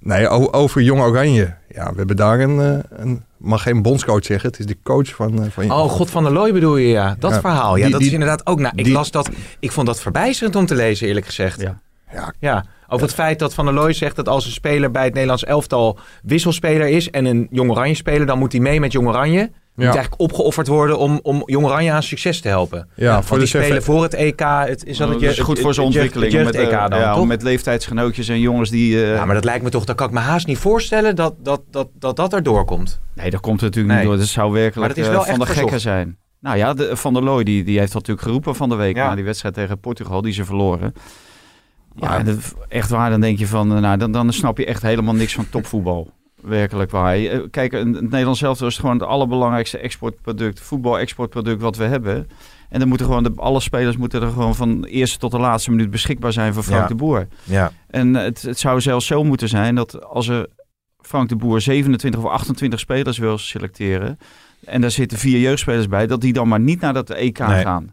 nee, over Jong Oranje. Ja, we hebben daar een, eh, een mag geen bondscoach zeggen. Het is de coach van... eh, van Oh, God van der Looy bedoel je, ja. Dat Ja, verhaal. Ja, die- dat die- is inderdaad ook... Nou, ik die- las dat... Ik vond dat verbijsterend om te lezen, eerlijk gezegd. Ja. Ja. Ja, over het feit dat Van der Looy zegt dat als een speler bij het Nederlands elftal wisselspeler is en een Jong Oranje speler, dan moet hij mee met Jong Oranje. Moet eigenlijk opgeofferd worden om, om Jong Oranje aan succes te helpen. Ja, Want voor die spelen voor het EK. Het, is dat het, is je- goed het- voor zijn het jeugd- ontwikkeling. Het met, jeugd-EK eh, dan, ja, toch? met leeftijdsgenootjes en jongens die... eh, Ja, maar dat lijkt me toch, dat kan ik me haast niet voorstellen dat dat, dat, dat, dat erdoor komt. Nee, dat komt natuurlijk Nee. niet door. Dat zou werkelijk Maar dat is eh, van echt de gekken verzocht. zijn. Nou ja, de, Van der Looy die, die heeft dat natuurlijk geroepen van de week Ja. na die wedstrijd tegen Portugal die ze verloren. Ja, Maar- en dat- echt waar, dan denk je van, nou, dan, dan snap je echt helemaal niks van topvoetbal. Werkelijk waar. Eh, Kijk, het Nederlands zelf is gewoon het allerbelangrijkste exportproduct, voetbal-exportproduct wat we hebben. En dan moeten gewoon de, alle spelers moeten er gewoon van de eerste tot de laatste minuut beschikbaar zijn voor Frank Ja. de Boer. Ja. En het, het zou zelfs zo moeten zijn dat als er Frank de Boer 27 of 28 spelers wil selecteren. en daar zitten vier jeugdspelers bij. dat die dan maar niet naar dat EK Nee. gaan.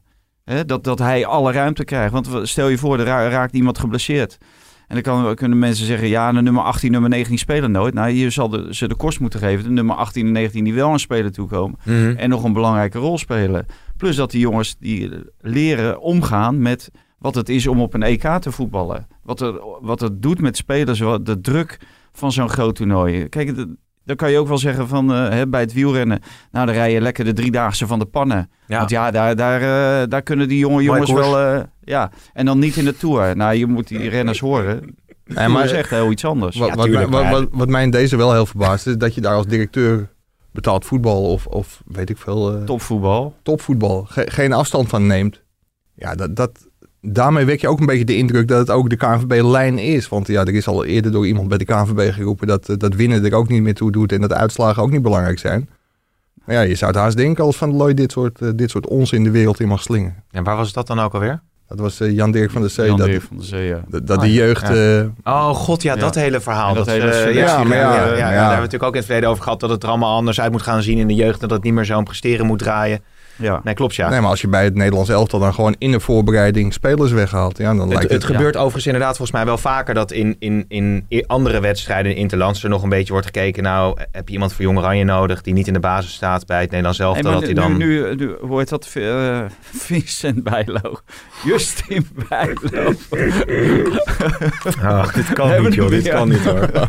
Dat, dat hij alle ruimte krijgt. Want stel je voor, er ra- raakt iemand geblesseerd. En dan kan, kunnen mensen zeggen: ja, de nummer 18, nummer 19 spelen nooit. Nou, je zal de, ze de kost moeten geven. De nummer 18 en 19 die wel aan spelen toekomen. Mhm. En nog een belangrijke rol spelen. Plus dat die jongens die leren omgaan met wat het is om op een EK te voetballen. Wat, er, wat het doet met spelers, wat de druk van zo'n groot toernooi. Kijk, de- dan kan je ook wel zeggen van eh, hè, bij het wielrennen. Nou, dan rij je lekker de driedaagse van de pannen. Ja. Want ja, daar, daar, eh, daar kunnen die jonge jongens wel. eh, ja, en dan niet in de tour. Nou, je moet die renners horen. Nee, maar is echt heel iets anders. wat, Ja, wat, tuurlijk, mij- maar- wat, wat mij in deze wel heel verbaast is dat je daar als directeur betaald voetbal of, of weet ik veel, eh, Topvoetbal. topvoetbal ge- geen afstand van neemt. Ja, dat, dat, daarmee wek je ook een beetje de indruk dat het ook de KNVB-lijn is. Want ja, er is al eerder door iemand bij de KNVB geroepen dat, eh, dat winnen er ook niet meer toe doet en dat uitslagen ook niet belangrijk zijn. Maar ja, je zou het haast denken als Van der Looy dit soort, eh, dit soort ons in de wereld in mag slingen. En waar was dat dan ook alweer? Dat was eh, Jan Dirk van der Zee. Jan dat, Dirk van der Zee, ja. dat, dat Oh, de jeugd... Ja. eh, Oh god, ja, Ja. dat hele verhaal. En dat Dat, hele eh, selectie- ja, Ja, maar ja, ja, ja, ja, ja. daar hebben we natuurlijk ook in het verleden over gehad dat het er allemaal anders uit moet gaan zien in de jeugd en dat het niet meer zo'n presteren moet draaien. Ja. Nee, klopt ja. Nee, maar als je bij het Nederlands elftal dan gewoon in de voorbereiding spelers weghaalt, ja, dan Het, lijkt het het... gebeurt overigens inderdaad volgens mij wel vaker dat in, in, in andere wedstrijden in Interlands er nog een beetje wordt gekeken. Nou, heb je iemand voor Jong Oranje nodig die niet in de basis staat bij het Nederlands elftal? Hey, maar dat hij dan... nu, nu, nu, hoe heet dat? eh, Vincent Bijlo. Justin Bijlo. Oh, dit kan Hebben niet joh, dit kan niet hoor.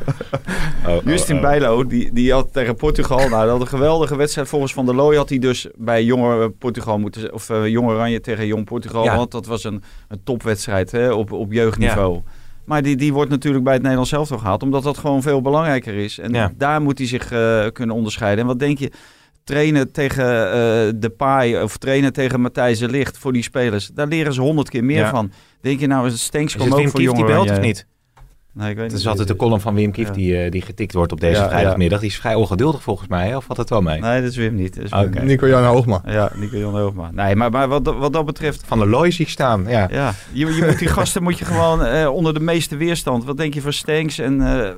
Oh, oh, Justin oh. Bijlo, die, die had tegen Portugal, nou, dat had een geweldige wedstrijd. Volgens Van der Looy had hij dus bij Jonge Portugal moeten, of eh Jong Oranje tegen Jong Portugal, Ja. want dat was een, een topwedstrijd hè, op, op jeugdniveau. Maar die, die wordt natuurlijk bij het Nederlands elftal gehaald, omdat dat gewoon veel belangrijker is. En Ja. daar moet hij zich eh, kunnen onderscheiden. En wat denk je, trainen tegen eh de Pai of trainen tegen Matthijs de Ligt voor die spelers, daar leren ze honderd keer meer Ja. van. Denk je nou, Stenks Is komt het ook Wim voor Kief Jong die belt of niet? Nee, ik weet Het niet. is altijd de column van Wim Kief Ja. die, eh, die getikt wordt op deze Ja, vrijdagmiddag. Die is vrij ongeduldig volgens mij, hè? of valt het wel mee? Nee, dat is Wim niet. Dat is Wim. Nico-Jan Hoogma. Ja, Nico Jan Hoogma. Nee, maar, maar wat, wat dat betreft... Van de Looy zie ik staan, ja. Ja, je, je moet die gasten moet je gewoon eh, onder de meeste weerstand. Wat denk je van Stanks en... eh,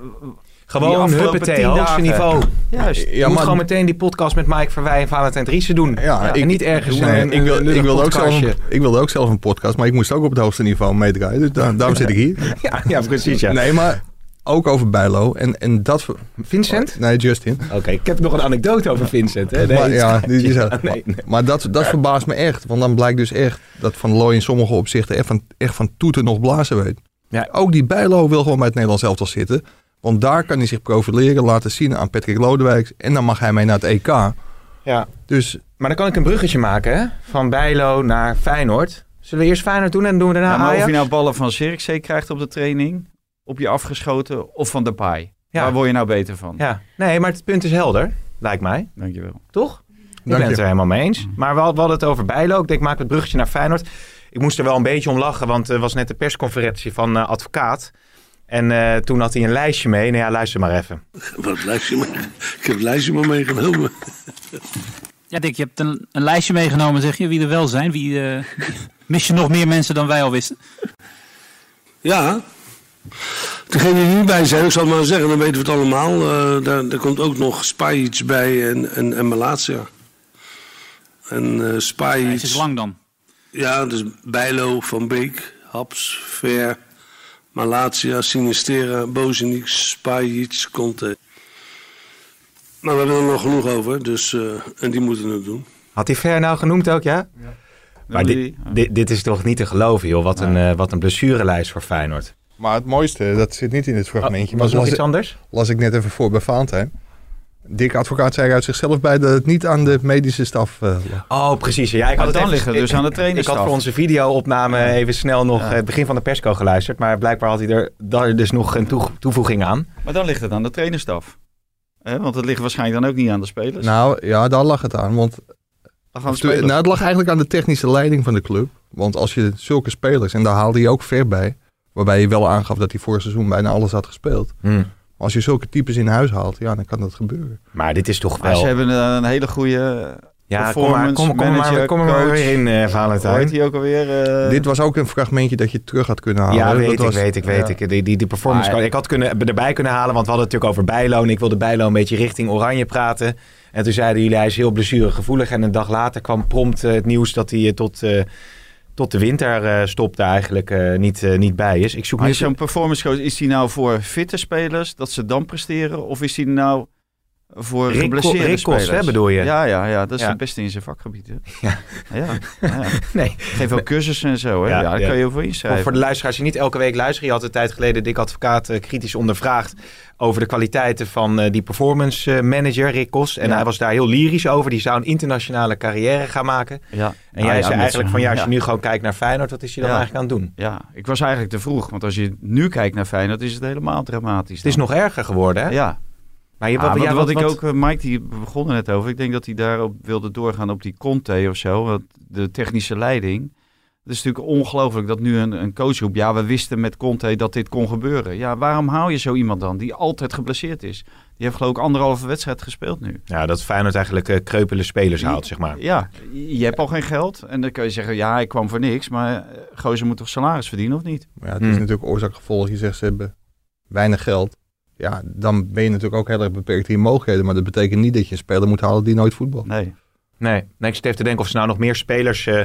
Gewoon huppatee, hoogste dagen. niveau. juist. Je Ja, moet maar- gewoon meteen die podcast met Mike Verwij en Valentijn Driessen doen. Ja, en niet ergens Nee, een, ik, wil, een ik, wilde ook zelf een, ik wilde ook zelf een podcast, maar ik moest ook op het hoogste niveau meedraaien. Dus daar- daarom zit ik hier. Ja, ja, precies, ja. Nee, maar ook over Bijlo. En, en dat... Vincent? Nee, Justin. Oké, ik heb nog een anekdote over Vincent. Hè? Nee, maar, ja, die, die is ja, nee, nee. Maar dat, dat verbaast me echt. Want dan blijkt dus echt dat Van Looy in sommige opzichten echt van, echt van toeten nog blazen weet. Ja. Ook die Bijlo wil gewoon bij het Nederlands elftal zitten. Want daar kan hij zich profileren, laten zien aan Patrick Lodewijk. En dan mag hij mee naar het EK. Ja. Dus Maar dan kan ik een bruggetje maken, hè? Van Bijlo naar Feyenoord. Zullen we eerst Feyenoord doen en doen we daarna Ja, maar of Ajax? je nou ballen van Zirkzee krijgt op de training, op je afgeschoten, of van de Pai. Ja. Waar word je nou beter van? Ja, nee, maar het punt is helder, lijkt mij. Dankjewel. Toch? Ik Dank ben het je. er helemaal mee eens. Maar we, had- we hadden het over Bijlo. Ik denk, maak het bruggetje naar Feyenoord. Ik moest er wel een beetje om lachen, want er was net de persconferentie van eh, advocaat. En eh, toen had hij een lijstje mee. Nou ja, luister maar even. Wat lijstje mee? Ik heb het lijstje maar meegenomen. Ja, Dick, je hebt een, een lijstje meegenomen, zeg je, wie er wel zijn. Wie, eh, mis je nog meer mensen dan wij al wisten? Ja. Degene die er niet bij zijn, ik zal het maar zeggen, dan weten we het allemaal. Eh, daar, daar komt ook nog Spajic bij en, en, en Malatia. En eh Het Spajic... is lang dan. Ja, dus Bijlo, Van Beek, Haps, Ver, Malatia, Sinistera, Bozeniek, Spajic, Conte. Maar we hebben er nog genoeg over, dus, eh, en die moeten het doen. Had hij Ver nou genoemd ook, ja? Maar dit? Ja. dit, dit is toch niet te geloven, joh. Wat een, eh, wat een blessurelijst voor Feyenoord. Maar het mooiste, dat zit niet in dit fragmentje. was maar nog las, iets anders? las ik net even voor bij Valentijn. Dick Advocaat zei uit zichzelf bij dat het niet aan de medische staf eh, lag. Oh, precies. Ja, ik had het dan even- liggen dus ik- aan de Ik trainerstaf. had voor onze video-opname even snel nog Ja. eh, het begin van de persco geluisterd. Maar blijkbaar had hij er daar dus nog een toe- toevoeging aan. Maar dan ligt het aan de trainerstaf. Hè, want het ligt waarschijnlijk dan ook niet aan de spelers. Nou ja, daar lag het aan. Want spelers. nou, het lag eigenlijk aan de technische leiding van de club. Want als je zulke spelers, en daar haalde hij ook ver bij, waarbij je wel aangaf dat hij vorig seizoen bijna alles had gespeeld. Maar als je zulke types in huis haalt, ja, dan kan dat gebeuren. Maar dit is toch Maar wel... ze hebben een hele goede Ja, kom maar, performance kom, kom manager, maar, kom maar coach. weer in, Valentijn. die ook alweer? eh, Dit was ook een fragmentje dat je terug had kunnen halen. Ja, Dat weet ik, was- weet ik, weet ja. ik. Die, die, die performance... Maar- ik had kunnen, erbij kunnen halen, want we hadden het natuurlijk over Bijlo. En ik wilde Bijlo een beetje richting Oranje praten. En toen zeiden jullie, hij is heel blessuregevoelig. En een dag later kwam prompt eh, het nieuws dat hij tot, eh, tot de winter eh stopte eigenlijk eh, niet, eh, niet bij is. Ik zoek Maar nu... is zo'n performance coach, is die nou voor fitte spelers, dat ze dan presteren? Of is die nou voor Rick geblesseerde Rick spelers? hè, bedoel je? Ja, ja, ja, dat is Ja. het beste in zijn vakgebied. Hè? Ja. Ja, ja. Nee. Geef ook cursussen en zo. Hè? Ja, daar kan je over Voor, inschrijven. voor de luisteraars die niet elke week luisteren. Je had een tijd geleden Dick Advocaat eh, kritisch ondervraagd over de kwaliteiten van eh, die performance eh, manager Rick Kos. En hij was daar heel lyrisch over. Die zou een internationale carrière gaan maken. Ja. En jij zei eigenlijk van ja, als je nu gewoon kijkt naar Feyenoord, wat is hij dan eigenlijk aan het doen? Ja, ik was eigenlijk te vroeg. Want als je nu kijkt naar Feyenoord, is het helemaal dramatisch. Het is nog erger geworden, hè? Ja. Maar je, Ah, wat, ja, wat ik ook, eh, Mike die begon er net over. Ik denk dat hij daarop wilde doorgaan op die Conte of zo. Want de technische leiding. Het is natuurlijk ongelooflijk dat nu een, een coach roept... ja, we wisten met Conte dat dit kon gebeuren. Ja, waarom hou je zo iemand dan die altijd geblesseerd is? Die heeft geloof ik anderhalve wedstrijd gespeeld nu. Ja, dat Feyenoord eigenlijk uh, kreupele spelers haalt, zeg maar. Ja, je hebt al geen geld. En dan kun je zeggen, ja, ik kwam voor niks. Maar uh, Gozer moet toch salaris verdienen, of niet? Maar ja, het is hmm. natuurlijk oorzaak-gevolg. Je zegt, ze hebben weinig geld. Ja, dan ben je natuurlijk ook heel erg beperkt in je mogelijkheden. Maar dat betekent niet dat je een speler moet halen die nooit voetbal. Nee. Nee, nee ik zit even te denken of ze nou nog meer spelers... Uh,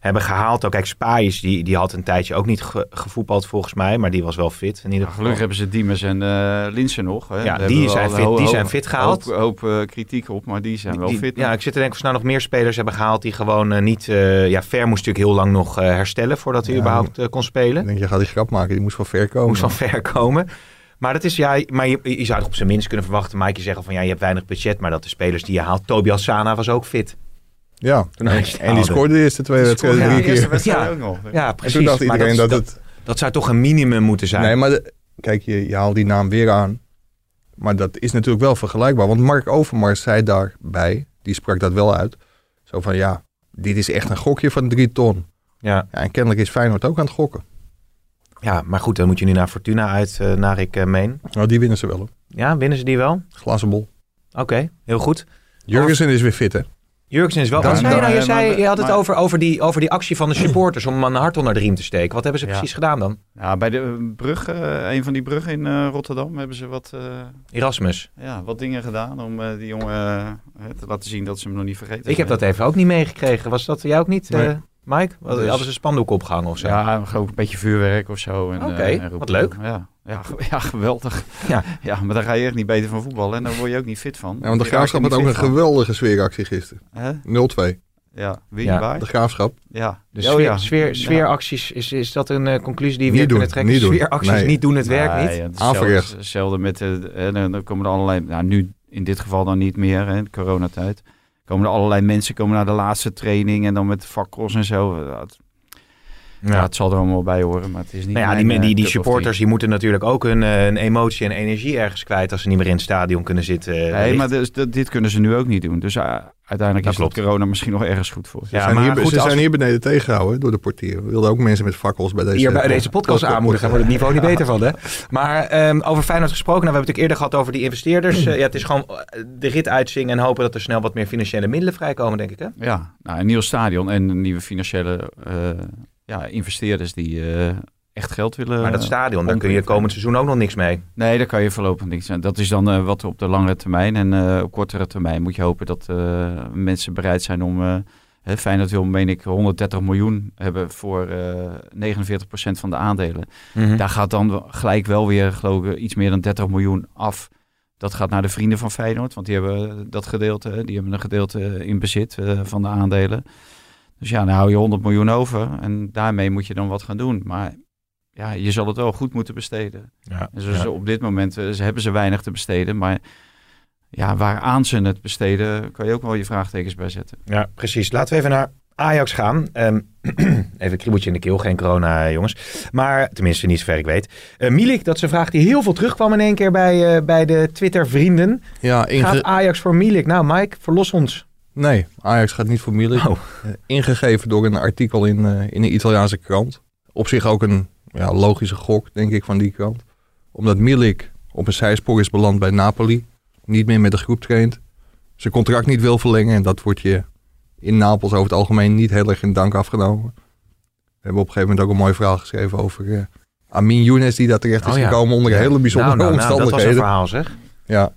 hebben gehaald. Ook kijk, Spaaiers, die, die had een tijdje ook niet ge, gevoetbald volgens mij, maar die was wel fit. In ieder geval. Gelukkig hebben ze Diemers en uh, Linsen nog. Hè. Ja, die zijn, fit, die zijn fit gehaald. Hoop, hoop uh, kritiek op, maar die zijn wel fit. Ja, ik zit te denken of ze nou nog meer spelers hebben gehaald die gewoon uh, niet... ja, Ver moest natuurlijk heel lang nog herstellen voordat hij ja, überhaupt kon spelen. Ik denk, je gaat die grap maken, die moest van Ver komen. Moest van Ver komen. Maar dat is ja, maar je, je zou het op zijn minst kunnen verwachten, Mike, je zeggen van ja, je hebt weinig budget, maar dat de spelers die je haalt, Tobias Sana was ook fit. Ja, en die scoorde de eerste twee wedstrijden drie keer. Ja, ook nog. ja, precies. En toen dacht iedereen dat, dat, het... Dat zou toch een minimum moeten zijn? Nee, maar de, kijk, je, je haalt die naam weer aan. Maar dat is natuurlijk wel vergelijkbaar. Want Mark Overmars zei daarbij, die sprak dat wel uit. Zo van, ja, dit is echt een gokje van drie ton. Ja. ja en kennelijk is Feyenoord ook aan het gokken. Ja, maar goed, dan moet je nu naar Fortuna uit, uh, naar ik uh, meen. Nou, die winnen ze wel. Hoor. Ja, winnen ze die wel? Glazenbol. Oké, okay, heel goed. Jurgensen is weer fit, hè? Jurgensen is wel... Wat zei je nou? Je, zei, je had het over, over, die, over die actie van de supporters om een hart onder de riem te steken. Wat hebben ze precies gedaan dan? Ja, bij de brug, uh, een van die bruggen in uh, Rotterdam hebben ze wat... Uh, Erasmus. Ja, wat dingen gedaan om die jongen te laten zien dat ze hem nog niet vergeten Ik heb dat even ook niet meegekregen. Was dat jij ook niet? Nee. Mike? Dus, hadden ze een spandoek opgehangen of zo? Ja, gewoon een beetje vuurwerk of zo. Oké, okay, wat leuk. Ja, ja, ja, geweldig. Ja. ja, maar daar ga je echt niet beter van voetballen. En daar word je ook niet fit van. Ja, want de Graafschap had ook een geweldige sfeeractie gisteren. 0-2. Ja, wie ja. bij? De Graafschap. Ja. De sfeer, oh, ja. sfeer, sfeeracties, is, is dat een uh, conclusie die we niet kunnen trekken? Niet doen. Sfeeracties nee. niet doen het werk nee, niet? Ja, Hetzelfde, hetzelfde met, uh, dan komen er allerlei, nou nu in dit geval dan niet meer, hè, coronatijd. Komen er allerlei mensen komen naar de laatste training en dan met fakkels en zo. Dat, ja. het zal er allemaal bij horen, maar het is niet. Nou ja, die, die, die supporters die moeten natuurlijk ook hun, hun, emotie en energie ergens kwijt als ze niet meer in het stadion kunnen zitten. Nee, wellicht. maar dus, dit kunnen ze nu ook niet doen. Dus uh, uiteindelijk is klopt. corona misschien nog ergens goed voor. Ja, zijn maar hier, goed, ze zijn hier beneden tegengehouden door de portier. We wilden ook mensen met fakkels bij deze, hier bij deze podcast aanmoedigen. Daar wordt het niveau niet beter van, hè? Maar um, over Feyenoord gesproken, nou, we hebben het eerder gehad over die investeerders. Uh, ja, het is gewoon de rit uitzingen en hopen dat er snel wat meer financiële middelen vrijkomen, denk ik, hè? Ja, nou, een nieuw stadion en een nieuwe financiële ja, investeerders die uh, echt geld willen. Maar dat stadion, daar kun je komend seizoen ook nog niks mee. Nee, daar kan je voorlopig niks aan. Dat is dan uh, wat op de langere termijn. En uh, op kortere termijn moet je hopen dat mensen bereid zijn om. Feyenoord wil, meen ik, 130 miljoen hebben voor 49% van de aandelen. Mm -hmm. Daar gaat dan gelijk wel weer, geloof ik, iets meer dan 30 miljoen af. Dat gaat naar de vrienden van Feyenoord, want die hebben dat gedeelte, die hebben een gedeelte in bezit van de aandelen. Dus ja, dan hou je 100 miljoen over en daarmee moet je dan wat gaan doen. Maar ja, je zal het wel goed moeten besteden. Ja, dus ja. op dit moment uh, ze hebben ze weinig te besteden, maar ja, waaraan ze het besteden, kan je ook wel je vraagtekens bij zetten. Ja, precies. Laten we even naar Ajax gaan. Um, even een kriebeltje in de keel, geen corona jongens. Maar tenminste niet zover ik weet. Uh, Milik, dat is een vraag die heel veel terugkwam in één keer bij, uh, bij de Twitter vrienden. Ja. Gaat Ajax voor Milik? Nou Mike, verlos ons. Nee, Ajax gaat niet voor Milik. Oh. ingegeven door een artikel in, uh, in een Italiaanse krant. Op zich ook een ja, logische gok, denk ik, van die krant. Omdat Milik op een zijspoor is beland bij Napoli. Niet meer met de groep traint. Zijn contract niet wil verlengen. En dat wordt je in Napels over het algemeen niet heel erg in dank afgenomen. We hebben op een gegeven moment ook een mooi verhaal geschreven over uh, Amin Younes. Die daar terecht is oh, ja. gekomen onder ja. hele bijzondere nou, nou, omstandigheden. Nou, dat was een verhaal zeg. Ja,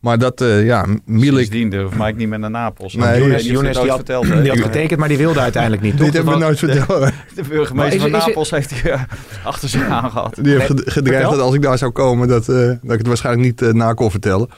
maar dat, uh, ja, Milik... Sindsdien durft Mike niet meer naar Napels. Nee, Younes, Younes die, had, verteld, die had getekend, maar die wilde uiteindelijk niet. Dit hebben we nooit verteld. De burgemeester van Napels heeft hij uh, achter zich aangehad. Die heeft nee, gedreigd dat als ik daar zou komen, dat, uh, dat ik het waarschijnlijk niet uh, na kon vertellen.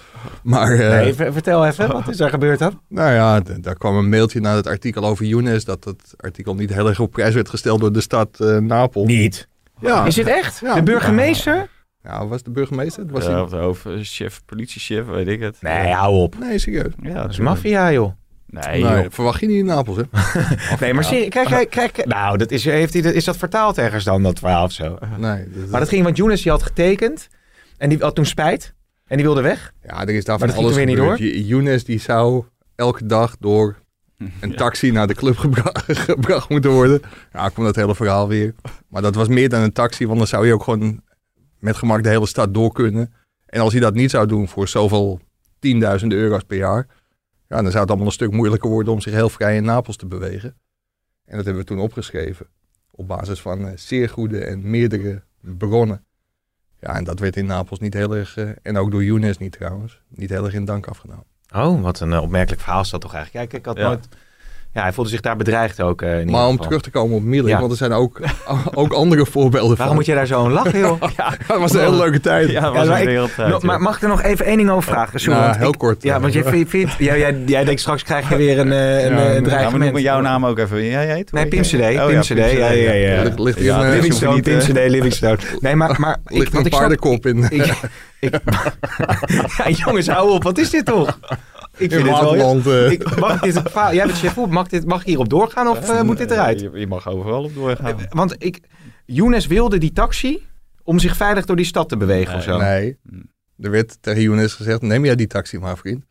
Maar, nee, vertel even, wat is er gebeurd dan? Nou ja, daar kwam een mailtje naar het artikel over Younes, dat het artikel niet heel erg op prijs werd gesteld door de stad Napels. Niet? Ja. Is dit echt? Ja. De burgemeester? Ja, was de burgemeester? Was ja, hij... of de chef, politiechef, weet ik het. Nee, hou op. Nee, serieus. Ja, dat is maffia, joh. Nee, nee verwacht je niet in Napels, hè? nee, maar zie, kijk, kijk, kijk. Nou, dat is, heeft hij, is dat vertaald ergens dan, dat verhaal of zo? Nee. Dat maar dat ging, want Younes die had getekend en die had toen spijt en die wilde weg. Ja, er is daarvan alles weer niet door. Younes die zou elke dag door een taxi naar de club gebra gebracht moeten worden. Ja, komt dat hele verhaal weer. Maar dat was meer dan een taxi, want dan zou je ook gewoon met gemak de hele stad door kunnen. En als hij dat niet zou doen voor zoveel tienduizenden euro's per jaar, ja, dan zou het allemaal een stuk moeilijker worden om zich heel vrij in Napels te bewegen. En dat hebben we toen opgeschreven op basis van eh, zeer goede en meerdere bronnen. Ja, en dat werd in Napels niet heel erg, eh, en ook door Younes niet trouwens, niet heel erg in dank afgenomen. Oh, wat een eh, opmerkelijk verhaal is dat toch eigenlijk. Kijk, ik had Ja. nooit... Ja, hij voelde zich daar bedreigd ook. eh, in ieder Maar om geval. terug te komen op Milik, Ja. want er zijn ook, ook andere voorbeelden Waarom van. moet je daar zo aan lachen, joh? Ja, dat was een hele leuke tijd. Ja, dat was Ja, maar een ik- wereldtijd. No, maar mag ik er nog even één ding over vragen? Sorry, Nou, heel ik- kort. Ja, want jij, vindt, vindt- jij, jij, jij denkt straks krijg je weer een, eh, een, Ja, eh, een nee. Ja, maar jouw naam ook even. Jij heet? Nee, Pim? CD. Oh, Pim CD. Ja, ja, ja. Ligt- een, Livingstone, Pim eh, CD, Livingstone. Nee, maar, maar ik, ligt want een paardenkop in. Ik, ik, ja, jongens, hou op. Wat is dit toch? Vind wel... Eh. Ik, mag dit, jij bent chef mag, dit, mag ik hierop doorgaan of eh, moet dit eruit? Je, je mag overal op doorgaan. Want ik, Younes wilde die taxi om zich veilig door die stad te bewegen of zo. Nee, er werd tegen Younes gezegd, neem jij die taxi maar vriend.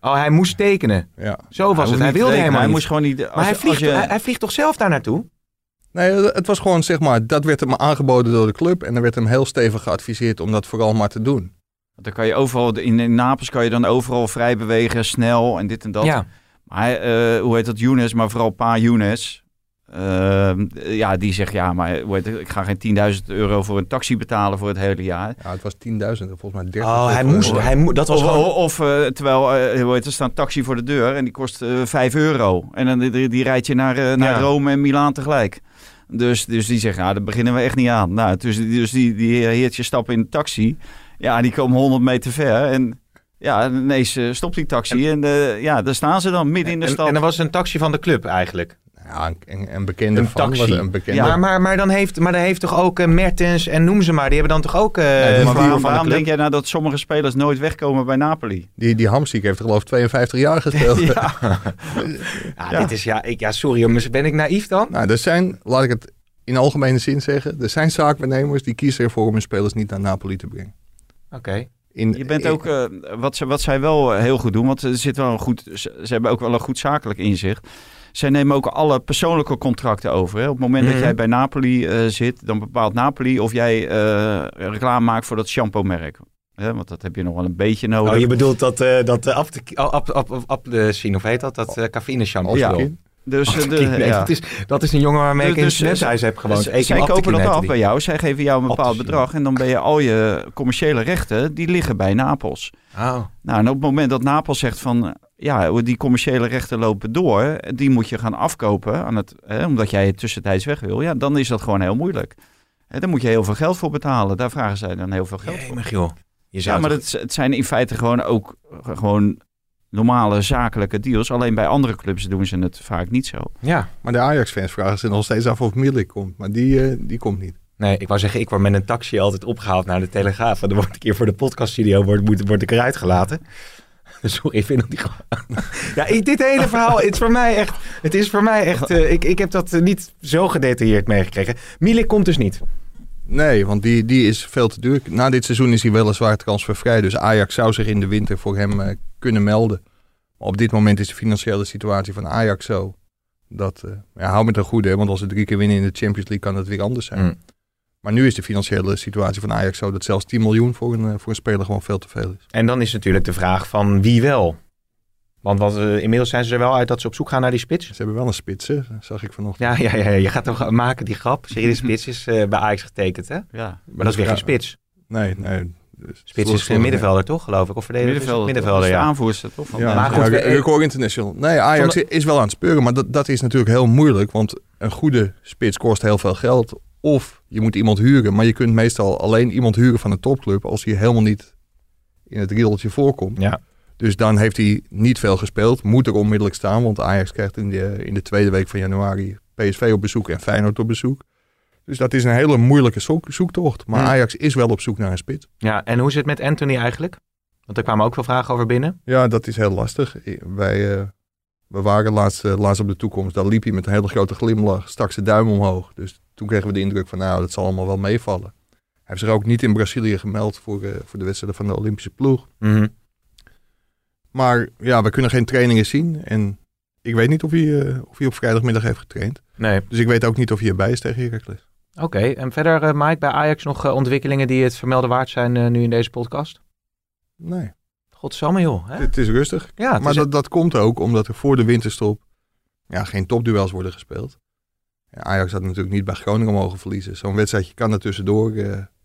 Oh, hij moest tekenen. Ja. Zo was het. Hij wilde helemaal Hij niet. moest gewoon niet... Als, maar hij als vliegt, je, hij, hij vliegt toch zelf daar naartoe? Nee, het was gewoon zeg maar, dat werd hem aangeboden door de club. En er werd hem heel stevig geadviseerd om dat vooral maar te doen. Dan kan je overal, in, in Napels kan je dan overal vrij bewegen, snel en dit en dat. Ja. Maar eh, hoe heet dat, Younes, maar vooral Pa Younes. Ehm, ja, die zegt ja, maar hoe heet het, ik ga geen 10.000 euro voor een taxi betalen voor het hele jaar. Ja, het was 10.000, volgens mij 30. Oh, hij of, moest. Hij mo dat was Of, gewoon... of eh, terwijl, eh, hoe heet het, er staat een taxi voor de deur en die kost eh 5 euro. En dan die, die rijdt je naar, naar Ja. Rome en Milaan tegelijk. Dus, dus die zeggen, ja, daar beginnen we echt niet aan. Nou, dus, dus die, die heertje stappen in de taxi. Ja, die komen 100 meter ver en ja, ineens eh, stopt die taxi en, eh, ja, daar staan ze dan midden in de En, stad. en dat was een taxi van de club eigenlijk. Ja, een, een bekende Een was taxi. een bekende. Maar, maar, maar, dan heeft, maar dan heeft toch ook eh, Mertens en noem ze maar, die hebben dan toch ook maar verhuur waarom, van de denk jij nou dat sommige spelers nooit wegkomen bij Napoli? Die, die Hamsik heeft er geloof ik 52 jaar gespeeld. Ja. Ja, Dit is, ja, ik, ja, sorry, jongens, ben ik naïef dan? Nou, er zijn, laat ik het in algemene zin zeggen, er zijn zaakwaarnemers die kiezen ervoor om hun spelers niet naar Napoli te brengen. Oké. In, Je bent ook, eh, wat, ze, wat zij wel eh, heel goed doen, want er zit wel een goed, ze, ze hebben ook wel een goed zakelijk inzicht. Zij nemen ook alle persoonlijke contracten over. Hè. Op het moment Mhm. dat jij bij Napoli eh, zit, dan bepaalt Napoli of jij eh, reclame maakt voor dat shampoo-merk. Hè, want dat heb je nog wel een beetje nodig. Oh, je bedoelt dat, eh dat uh, ap, ap, ap, ap, of heet dat? Dat uh, cafeïne shampoo. Ja. Dus, Oh, de, nee, ja. dat, is, dat is een jongen waarmee ik in Dus- het dus- heb gewoond. Zij kopen dat af bij jou. Zij geven jou een bepaald bedrag. En dan ben je al je commerciële rechten, die liggen bij Napels. Oh. Nou, en op het moment dat Napels zegt van... Ja, die commerciële rechten lopen door. Die moet je gaan afkopen. Aan het, hè, omdat jij tussentijds weg wil. Ja, dan is dat gewoon heel moeilijk. Hè, daar moet je heel veel geld voor betalen. Daar vragen zij dan heel veel geld voor. Joh. Je Ja, maar het, het zijn in feite gewoon ook gewoon normale zakelijke deals. Alleen bij andere clubs doen ze het vaak niet zo. Ja. Maar de Ajax-fans vragen zich nog steeds af of Milik komt. Maar die, uh, die komt niet. Nee, ik wou zeggen, ik word met een taxi altijd opgehaald naar de Telegraaf. En dan word ik hier voor de podcaststudio word, word, word ik eruit gelaten. Sorry, ik vind dat niet gewoon. Ja, dit hele verhaal, het is voor mij echt. Het is voor mij echt. Uh, ik, ik heb dat uh, niet zo gedetailleerd meegekregen. Milik komt dus niet. Nee, want die, die is veel te duur. Na dit seizoen is hij weliswaar transfervrij. Dus Ajax zou zich in de winter voor hem uh, kunnen melden. Maar op dit moment is de financiële situatie van Ajax zo. Dat, uh, ja, hou met een goede, want als ze drie keer winnen in de Champions League kan het weer anders zijn. Mm. Maar nu is de financiële situatie van Ajax zo dat zelfs 10 miljoen voor een, uh, voor een speler gewoon veel te veel is. En dan is natuurlijk de vraag van wie wel. Want wat, uh, inmiddels zijn ze er wel uit dat ze op zoek gaan naar die spits. Ze hebben wel een spits, hè? zag ik vanochtend. Ja, ja, ja, je gaat toch maken die grap. Zeg je, de spits is uh, bij Ajax getekend, hè? Ja. Maar dat is weer Ja. geen spits. Nee, nee. Dus Spits is geen middenvelder, toch, geloof ik? Of verdediger? Middenvelder, middenvelder ja. aanvoerster, toch? Van Ja, Maar goed, we- Record International. Nee, Ajax Zonder- is wel aan het speuren, maar dat, dat is natuurlijk heel moeilijk. Want een goede spits kost heel veel geld. Of je moet iemand huren, maar je kunt meestal alleen iemand huren van een topclub als hij helemaal niet in het riedeltje voorkomt. Ja. Dus dan heeft hij niet veel gespeeld, moet er onmiddellijk staan, want Ajax krijgt in de, in de tweede week van januari PSV op bezoek en Feyenoord op bezoek. Dus dat is een hele moeilijke zoek, zoektocht. Maar Hmm. Ajax is wel op zoek naar een spits. ja, en hoe zit het met Anthony eigenlijk? Want er kwamen ook veel vragen over binnen. Ja, dat is heel lastig. Wij, uh, we waren laatst, uh, laatst op de toekomst. Daar liep hij met een hele grote glimlach, stak zijn duim omhoog. Dus toen kregen we de indruk van, nou, dat zal allemaal wel meevallen. Hij heeft zich ook niet in Brazilië gemeld voor, uh, voor de wedstrijden van de Olympische ploeg. Mm -hmm. Maar ja, we kunnen geen trainingen zien. En Ik weet niet of hij, eh, of hij op vrijdagmiddag heeft getraind. Nee. Dus ik weet ook niet of hij erbij is tegen Heracles. Oké, en verder, eh, Mike, bij Ajax nog eh, ontwikkelingen die het vermelden waard zijn nu in deze podcast? Nee. Godsamme joh. Hè? Het is rustig. Ja, het maar is- dat, dat komt ook omdat er voor de winterstop ja, geen topduels worden gespeeld. Ja, Ajax had natuurlijk niet bij Groningen mogen verliezen. Zo'n wedstrijdje kan er tussendoor,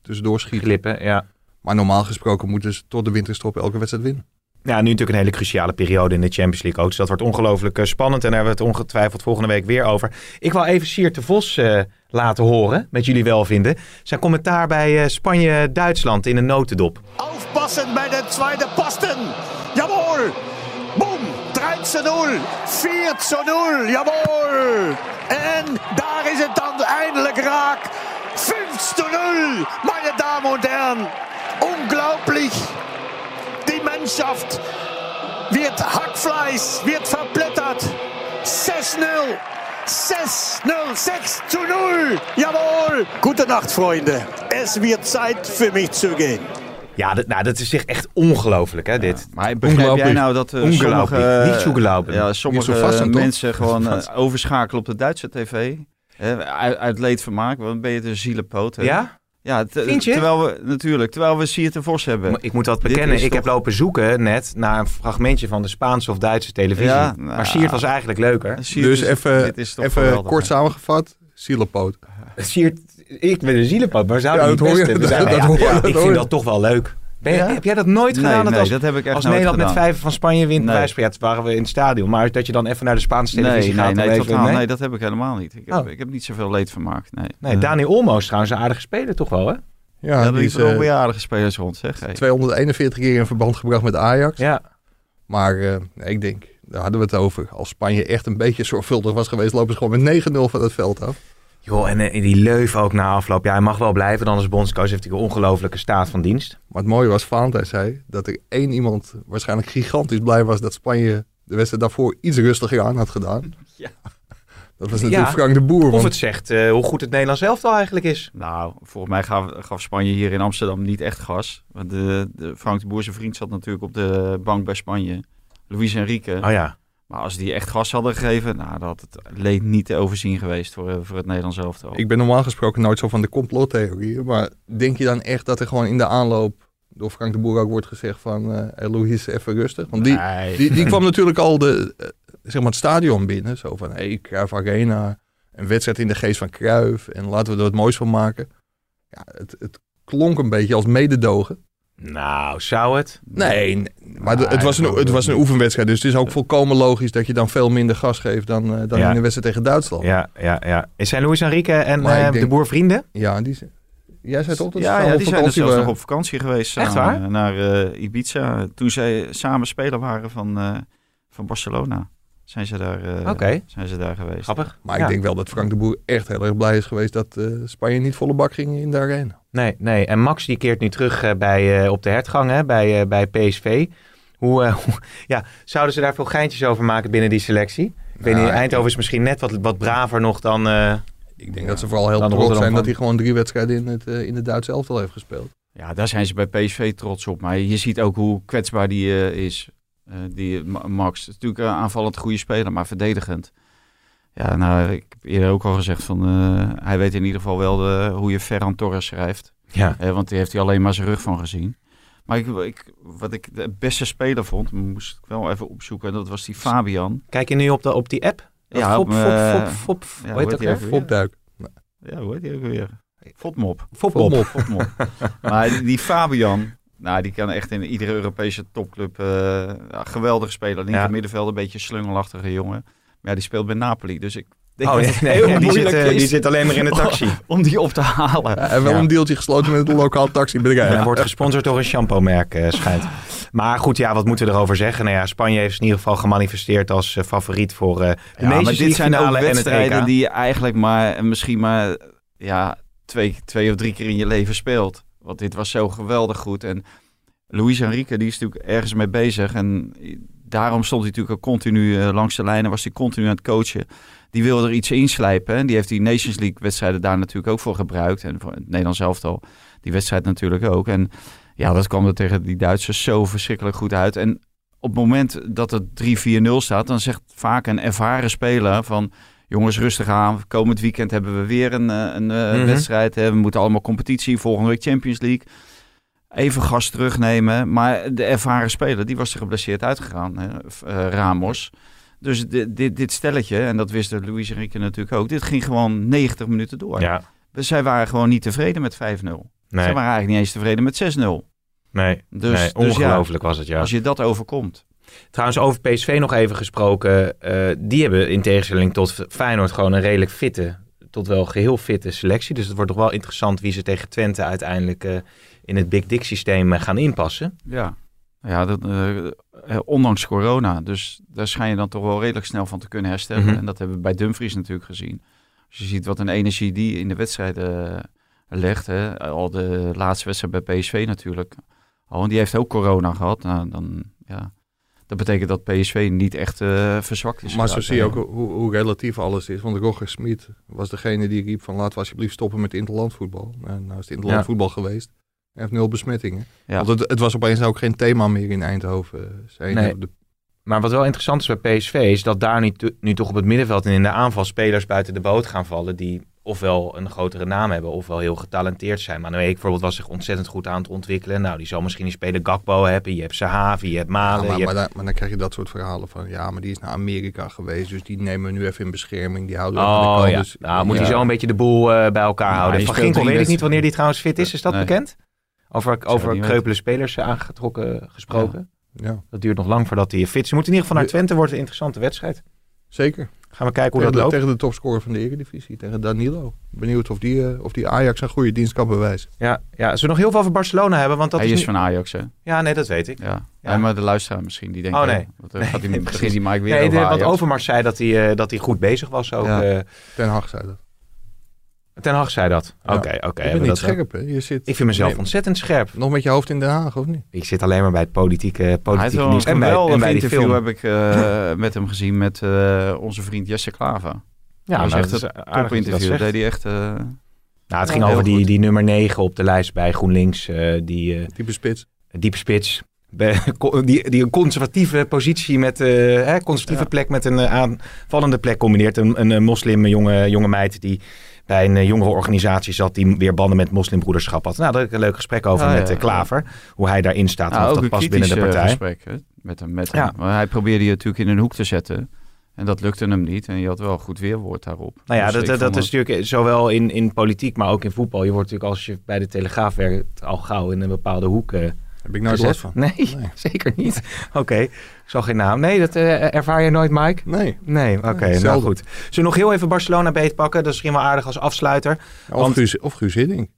tussendoor schieten. Glippen, ja. Maar normaal gesproken moeten ze tot de winterstop elke wedstrijd winnen. Ja, nu natuurlijk een hele cruciale periode in de Champions League ook. Dus dat wordt ongelooflijk eh, spannend. En daar hebben we het ongetwijfeld volgende week weer over. Ik wil even Siert de Vos eh, laten horen, met jullie welvinden. Zijn commentaar bij eh, Spanje-Duitsland in een notendop. Aufpassen bij de tweede posten. Jawohl. Boom. 3 zu 0. 4 zu 0. Jawohl. En daar is het dan eindelijk raak. 5 zu 0. Meine Damen und Herren. Unglaublich. Die Mannschaft wird Hackfleisch, wird verblättert. 6-0. 6-0, 6 zu 0. Jawohl. Gute Nacht, Freunde. Es wird Zeit für mich zu gehen. Ja, dat, nou, dat is echt, echt ongelooflijk, hè, dit. Maar begrijp jij nou dat Ongelooflijk. sommige, Niet zo gelopen. ja, Niet sommige zo vast, mensen gewoon Vast. overschakelen op de Duitse tv? Hè, uit, uit leedvermaak, want dan ben je de zielenpoot. hè? Ja? Ja, te- Vind je? terwijl we natuurlijk, terwijl we Siert de Vos hebben. Maar Ik moet Dit bekennen, ik heb lopen zoeken net naar een fragmentje van de Spaanse of Duitse televisie. Ja, nou, maar Siert was eigenlijk leuker. dus even, even kort samengevat, zielepoot. Siert, ik ben een zielenpad, maar zou Ja, die dat hoor je- beste dat- dat Ja, hoor dat ik hoor vind dat toch wel leuk. Ben je- Ja? Heb jij dat nooit Nee, gedaan? nee, als, dat heb ik echt als Nederland gedaan. met vijf van Spanje wint, Nee. nee. waren we in het stadion. Maar dat je dan even naar de Spaanse televisie Nee, nee, gaat. nee, even- totaal, nee? nee? dat heb ik helemaal niet. Ik heb, Oh. ik heb niet zoveel leedvermaak. Nee, Nee, Eh, Dani Olmo is trouwens een aardige speler toch wel, hè? Ja, Ja, die is wel eh, weer aardige spelers rond, zeg. Hey. 241 keer in verband gebracht met Ajax. Ja. Maar eh, ik denk, daar hadden we het over. Als Spanje echt een beetje zorgvuldig was geweest, lopen ze gewoon met 9-0 van het veld af. Joh, en eh, die Leuf ook na afloop. Ja, hij mag wel blijven. Dan als bondscoach heeft hij een ongelofelijke staat van dienst. Maar het mooie was, Valentijn zei dat er één iemand waarschijnlijk gigantisch blij was dat Spanje de wedstrijd daarvoor iets rustiger aan had gedaan. Ja. Dat was natuurlijk Ja. Frank de Boer. Of want- het zegt eh, hoe goed het Nederlands elftal eigenlijk is. Nou, volgens mij gaf, gaf Spanje hier in Amsterdam niet echt gas. Want de, de Frank de Boer, zijn vriend, zat natuurlijk op de bank bij Spanje. Luis Enrique. Oh ja. Maar als die echt gas hadden gegeven, nou, dat had het leed niet te overzien geweest voor, eh, voor het Nederlands elftal. Ik ben normaal gesproken nooit zo van de complottheorieën. Maar denk je dan echt dat er gewoon in de aanloop door Frank de Boer ook wordt gezegd van eh hey, Louis, even rustig? Want die, Nee. die, die kwam natuurlijk al de, eh, zeg maar het stadion binnen. Zo van, hey, Cruijff Arena, een wedstrijd in de geest van Cruijff. En laten we er wat moois van maken. Ja, het, het klonk een beetje als mededogen. Nou, zou het? Nee, nee, maar het, was een, het was een oefenwedstrijd. Dus het is ook volkomen logisch dat je dan veel minder gas geeft dan, eh, dan Ja. in de wedstrijd tegen Duitsland. Ja, ja, ja. Zijn Luis Enrique en eh, denk- de boer vrienden? Ja, die, zijn- jij zei toch dat ze ja, ja, op die zijn dus zelfs nog waren? op vakantie geweest Echt samen, waar? eh, naar eh, Ibiza. Toen zij samen speler waren van, eh, van Barcelona. Zijn ze daar, eh, Oké. zijn ze daar geweest. Grappig. Maar Ja. ik denk wel dat Frank de Boer echt heel erg blij is geweest dat eh, Spanje niet volle bak ging in de arena. Nee, nee. En Max die keert nu terug eh, bij, eh, op de hertgang hè, bij, eh, bij PSV. Hoe, eh, hoe- ja, zouden ze daar veel geintjes over maken binnen die selectie? Ik weet Nou, niet, Eindhoven is misschien net wat, wat braver nog dan... eh, Ik denk dat ze vooral heel trots Rotterdam zijn dat hij gewoon drie wedstrijden in het, in de Duitse elftal heeft gespeeld. Ja, daar zijn ze bij PSV trots op. Maar je ziet ook hoe kwetsbaar die eh, is. Eh, die Ma- Max. Het is natuurlijk een aanvallend goede speler, maar verdedigend. Ja, nou, ik heb eerder ook al gezegd van... eh, hij weet in ieder geval wel de, hoe je Ferran Torres schrijft. ja. Eh, want die heeft hij alleen maar zijn rug van gezien. Maar ik, ik, wat ik de beste speler vond, moest ik wel even opzoeken. En dat was die Fabian. Kijk je nu op, de, op die app? Ja, fop, op, fop, eh, fop, fop, ja, hoe heet dat heet? Fopduik. Ja, hoe heet die ook weer? Fotmop. Fopmop. Fotmop. maar die, die Fabian, nou, die kan echt in iedere Europese topclub uh, ja, geweldig spelen. Linker middenveld, een beetje slungelachtige jongen. Maar ja, die speelt bij Napoli, dus ik denk Oh, dat nee, die, zit, eh, is die zit alleen maar in de taxi. om die op te halen. Ja, en wel Ja. een deeltje gesloten met een lokaal taxibedrijf. En hij wordt gesponsord door een shampoo-merk, eh, schijnt. Maar goed, ja, wat moeten we erover zeggen? Nou ja, Spanje heeft in ieder geval gemanifesteerd als eh, favoriet voor eh, de Ja, maar dit zijn ook wedstrijden die je eigenlijk maar en misschien maar ja, twee, twee of drie keer in je leven speelt. Want dit was zo geweldig goed. En Luis Enrique, die is natuurlijk ergens mee bezig. En daarom stond hij natuurlijk ook continu eh, langs de lijnen, was hij continu aan het coachen. Die wilde er iets inslijpen. En die heeft die Nations League wedstrijden daar natuurlijk ook voor gebruikt. En voor het Nederlands elftal, die wedstrijd natuurlijk ook. En ja, dat kwam er tegen die Duitsers zo verschrikkelijk goed uit. En op het moment dat het 3-4-0 staat, dan zegt vaak een ervaren speler van... Jongens, rustig aan. Komend weekend hebben we weer een, eh, een eh, Mhm. wedstrijd. We moeten allemaal competitie. Volgende week Champions League. Even gas terugnemen. Maar de ervaren speler, die was er geblesseerd uitgegaan. Hè. Eh, Ramos. Dus dit, dit, dit stelletje, en dat wisten Luis en Rieke natuurlijk ook. Dit ging gewoon 90 minuten door. Ja. Dus zij waren gewoon niet tevreden met 5-0. Nee. Zij waren eigenlijk niet eens tevreden met 6-0. Nee, Dus, nee, dus ja, ongelooflijk was het, ja. Als je dat overkomt. Trouwens, over PSV nog even gesproken. eh, die hebben in tegenstelling tot Feyenoord gewoon een redelijk fitte, tot wel geheel fitte selectie. Dus het wordt toch wel interessant wie ze tegen Twente uiteindelijk eh, in het Big Dick systeem eh, gaan inpassen. Ja, ja dat, eh, eh, ondanks corona. Dus daar schijn je dan toch wel redelijk snel van te kunnen herstellen. Mhm. En dat hebben we bij Dumfries natuurlijk gezien. Als je ziet wat een energie die in de wedstrijden eh, legt. Hè. Al de laatste wedstrijd bij PSV natuurlijk. Oh, en die heeft ook corona gehad. Nou, dan, ja, dat betekent dat PSV niet echt eh, verzwakt is. Maar zo zie je ook hoe, hoe relatief alles is. Want Roger Smit was degene die riep van laten we alsjeblieft stoppen met interlandvoetbal. En nou is het interlandvoetbal geweest. Hij heeft nul besmettingen. Ja. Want het, het was opeens ook geen thema meer in Eindhoven. Zijn Nee. de- Maar wat wel interessant is bij PSV is dat daar nu, nu toch op het middenveld en in de aanval spelers buiten de boot gaan vallen die ofwel een grotere naam hebben ofwel heel getalenteerd zijn. Maar Noé bijvoorbeeld was zich ontzettend goed aan het ontwikkelen. Nou, die zal misschien die speler Gakpo hebben. Je hebt Sahavi, je hebt Malen. Ja, maar, je maar, hebt- dan, maar dan krijg je dat soort verhalen van ja, maar die is naar Amerika geweest. Dus die nemen we nu even in bescherming. Die houden we aan de Oh kant. ja, Dus, nou moet ja. hij zo een beetje de boel eh, bij elkaar Ja, houden. je Van Ginkel weet ik niet wanneer die trouwens fit is. Is dat Nee. bekend? Over, over kreupele spelers eh, aangetrokken gesproken. Ja, Dat duurt nog lang voordat hij fit is. Ze moeten in ieder geval naar Twente. Wordt een interessante wedstrijd. zeker. Gaan we kijken hoe Tegen dat de, loopt. tegen de topscorer van de Eredivisie, tegen Danilo. Benieuwd of die, eh, of die Ajax een goede dienst kan bewijzen. Ja, ja, zullen we nog heel veel over Barcelona hebben? Want dat Hij is, is nu- van Ajax, hè? Ja, nee, dat weet ik. Ja. Maar de luisteraar misschien, die denkt... Oh, nee. Wat, eh, Nee, gaat die, nee, begint precies. die Mike weer Nee, over de, want. Overmars zei dat hij, dat hij goed bezig was. Ook, Ja. eh, Ten Hag zei dat. Ten Hag zei dat. Oké, Ja. oké. je hebben bent we niet dat- scherp, hè? Je zit Ik vind mezelf Nee, ontzettend scherp. nog met je hoofd in Den Haag, of niet? Ik zit alleen maar bij het politieke, politieke wel nieuws. een En bij, en bij die interview film. heb ik eh, met hem gezien met eh, onze vriend Jesse Klaver. Ja, hij nou, dat is dat topinterview. zegt. deed hij echt... eh, Nou, het ging over die, goed. die nummer 9 op de lijst bij GroenLinks. eh, die eh, Type spits. diepe spits. Die, die een conservatieve positie met eh hè, conservatieve Ja. plek met een aanvallende plek combineert. Een, een, moslim jonge, jonge meid die bij een eh, jongere organisatie zat die weer banden met moslimbroederschap had. Nou, daar heb ik een leuk gesprek over Ja, met ja, eh, Klaver. Hoe hij daarin staat nou, of ook dat past binnen de eh, partij. gesprek hè, met hem. Met Ja. hem. Maar hij probeerde je natuurlijk in een hoek te zetten. En dat lukte hem niet. En je had wel goed weerwoord daarop. Nou ja, Dus dat, dat, is natuurlijk zowel in, in politiek, maar ook in voetbal. Je wordt natuurlijk als je bij de Telegraaf werkt al gauw in een bepaalde hoek eh, Heb ik nooit last van. Nee, Nee. zeker niet. Oké, ik zal geen naam. Nee, dat eh, ervaar je nooit, Mike? Nee. Nee, oké, Nee, nou goed. Zullen we nog heel even Barcelona beetpakken? Dat is misschien wel aardig als afsluiter. Of, Want- Guus, of Guus Hiddink.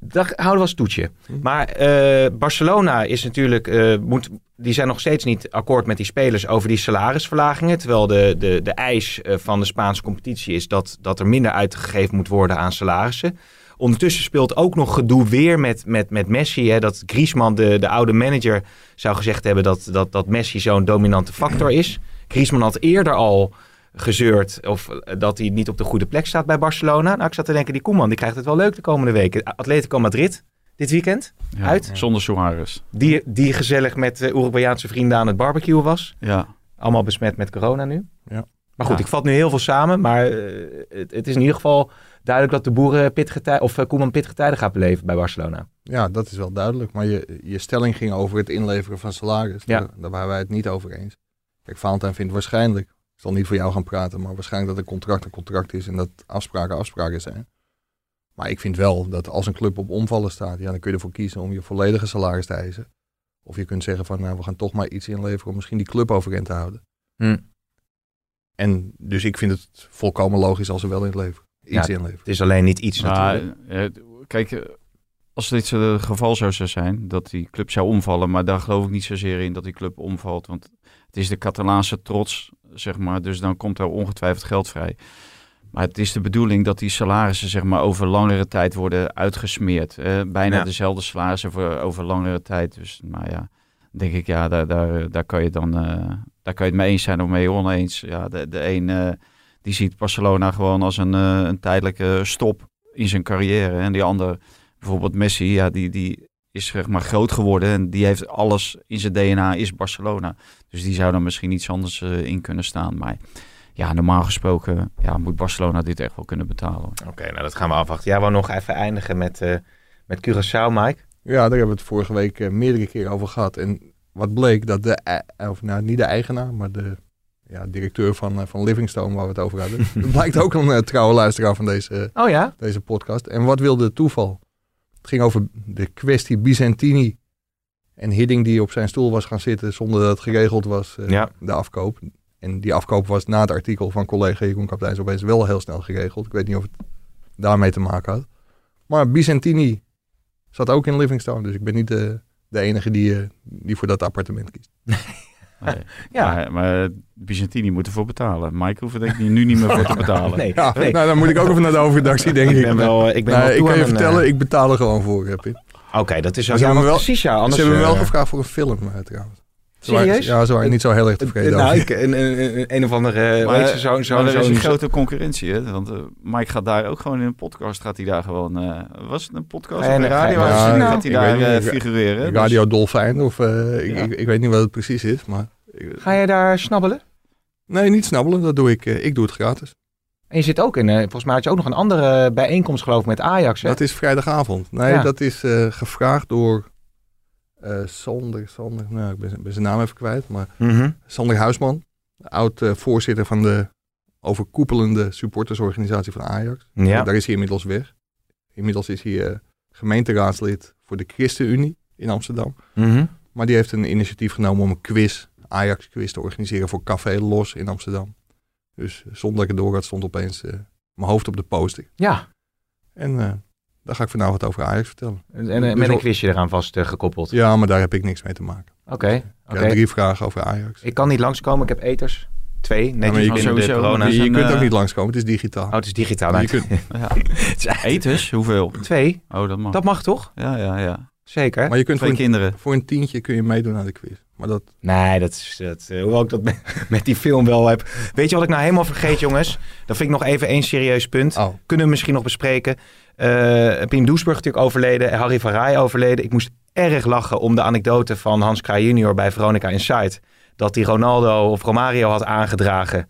Dat houden we als toetje. Hm. Maar eh, Barcelona is natuurlijk, eh, moet, die zijn nog steeds niet akkoord met die spelers over die salarisverlagingen. Terwijl de, de, de eis van de Spaanse competitie is dat, dat er minder uitgegeven moet worden aan salarissen. Ondertussen speelt ook nog gedoe weer met, met, met Messi. Hè, dat Griezmann, de, de oude manager, zou gezegd hebben dat, dat, dat Messi zo'n dominante factor is. Griezmann had eerder al gezeurd of eh, dat hij niet op de goede plek staat bij Barcelona. Nou, ik zat te denken, die Koeman die krijgt het wel leuk de komende weken. Atletico Madrid dit weekend ja, uit. Zonder Suarez. Die, die gezellig met uh, Uruguayaanse vrienden aan het barbecue was. Ja. Allemaal besmet met corona nu. Ja. Maar goed, Ja. ik vat nu heel veel samen. Maar eh, het, het is in ieder geval duidelijk dat de boeren pittige tijden, of eh, Koeman pittige tijden gaat beleven bij Barcelona. Ja, dat is wel duidelijk. Maar je, je stelling ging over het inleveren van salaris. Ja. Daar, daar waren wij het niet over eens. Kijk, Valentijn vindt waarschijnlijk, ik zal niet voor jou gaan praten, maar waarschijnlijk dat een contract een contract is en dat afspraken afspraken zijn. Maar ik vind wel dat als een club op omvallen staat, ja, dan kun je ervoor kiezen om je volledige salaris te eisen. Of je kunt zeggen van, nou, we gaan toch maar iets inleveren om misschien die club overeind te houden. Hm. En dus ik vind het volkomen logisch als ze wel in het. Iets Ja, inleveren. Het is alleen niet iets natuurlijk. eh, kijk, eh, als dit zo het geval zou zijn, dat die club zou omvallen, maar daar geloof ik niet zozeer in dat die club omvalt, want het is de Catalaanse trots, zeg maar, dus dan komt er ongetwijfeld geld vrij. Maar het is de bedoeling dat die salarissen zeg maar, over langere tijd worden uitgesmeerd. Eh, bijna Ja. dezelfde salarissen voor, over langere tijd. Dus nou ja, denk ik, ja, daar, daar, daar kan je dan eh, daar kan je het mee eens zijn of mee oneens. Ja, de, de een eh, die ziet Barcelona gewoon als een, eh, een tijdelijke stop in zijn carrière. En die ander, bijvoorbeeld Messi, ja, die, die, is zeg maar groot geworden. En die heeft alles in zijn DNA, is Barcelona. Dus die zou dan misschien iets anders eh, in kunnen staan. Maar ja, normaal gesproken ja, moet Barcelona dit echt wel kunnen betalen. Oké, nou dat gaan we afwachten. Jij wou nog even eindigen met, eh met Curaçao, Mike. Ja, daar hebben we het vorige week meerdere keren over gehad. En wat bleek, dat de, of nou niet de eigenaar, maar de ja, directeur van, eh, van Livingstone, waar we het over hadden. dat blijkt ook een eh, trouwe luisteraar van deze, Oh ja? deze podcast. En wat wilde het toeval? Het ging over de kwestie Byzantini en Hidding die op zijn stoel was gaan zitten zonder dat het geregeld was, eh, Ja. de afkoop. En die afkoop was na het artikel van collega Jeroen Kapteins opeens wel heel snel geregeld. Ik weet niet of het daarmee te maken had. Maar Byzantini zat ook in Livingstone, dus ik ben niet de, de enige die, eh, die voor dat appartement kiest. Nee. Ja. Maar, maar Byzantini moet ervoor betalen. Mike hoeft er denk ik nu niet meer voor te betalen. Nee. Ja, nee. nou dan moet ik ook even naar de overredactie, denk ik. Ik ben wel, ik ben wel ik kan je vertellen, eh, ik betaal er gewoon voor, heb je. Oké, dat is Maar ja, ze hebben maar me wel- precies ja. Anders, Ze hebben me wel eh, gevraagd voor een film, eh, trouwens. Serieus? ja, ze waren niet zo heel erg tevreden nou, over. ik, een, een, een, een of andere, Maar, ze, zo'n zo, maar er is zo'n- een grote concurrentie, hè? Want eh, Mike gaat daar ook gewoon in een podcast, gaat hij daar gewoon... eh, was het een podcast En, of een eh, radio? ja, ja, gaat hij daar niet, eh, figureren? Dus- Radio Dolfijn of eh, ik, Ja. ik, ik weet niet wat het precies is, maar... ik- Ga je daar snabbelen? nee, niet snabbelen, dat doe ik. eh, ik doe het gratis. En je zit ook in, eh, volgens mij had je ook nog een andere bijeenkomst geloof ik met Ajax. Hè? Dat is vrijdagavond. Nee, Ja. dat is eh, gevraagd door eh Sander, Sander, nou, ik ben, zijn- ben zijn naam even kwijt, maar Mhm. Sander Huisman, oud-voorzitter van de overkoepelende supportersorganisatie van Ajax. Ja. Daar is hij inmiddels weg. Inmiddels is hij eh, gemeenteraadslid voor de ChristenUnie in Amsterdam. Mhm. Maar die heeft een initiatief genomen om een quiz, Ajax-quiz, te organiseren voor Café Los in Amsterdam. Dus zonder dat ik het door had, stond opeens eh, mijn hoofd op de poster. Ja, En daar ga ik vanavond wat over Ajax vertellen. en, en, Dus met een quizje eraan vast eh, gekoppeld. Ja, maar daar heb ik niks mee te maken. Oké, Ik oké. heb drie vragen over Ajax. Ik kan niet langskomen, ik heb eters. Twee, netjes je, de sowieso, corona. je, je een, kunt ook eh, niet langskomen, het is digitaal. Oh, het is digitaal. Maar Nou, je kunt, Ja. het is eigenlijk- Eters? Hoeveel? Twee, Oh, dat mag. dat mag toch? Ja, ja, ja. Zeker. maar je kunt voor Twee een, kinderen. voor een tientje kun je meedoen aan de quiz. Maar dat, Nee, dat is, dat, eh, hoewel ik dat met, met die film wel heb. Weet je wat ik nou helemaal vergeet, jongens? Dat vind ik nog even één serieus punt. oh, Kunnen we misschien nog bespreken. Eh Pim Doesburg natuurlijk overleden. Harry van Rij overleden. Ik moest erg lachen om de anekdote van Hans Kraaij junior bij Veronica Insight. Dat hij Ronaldo of Romario had aangedragen.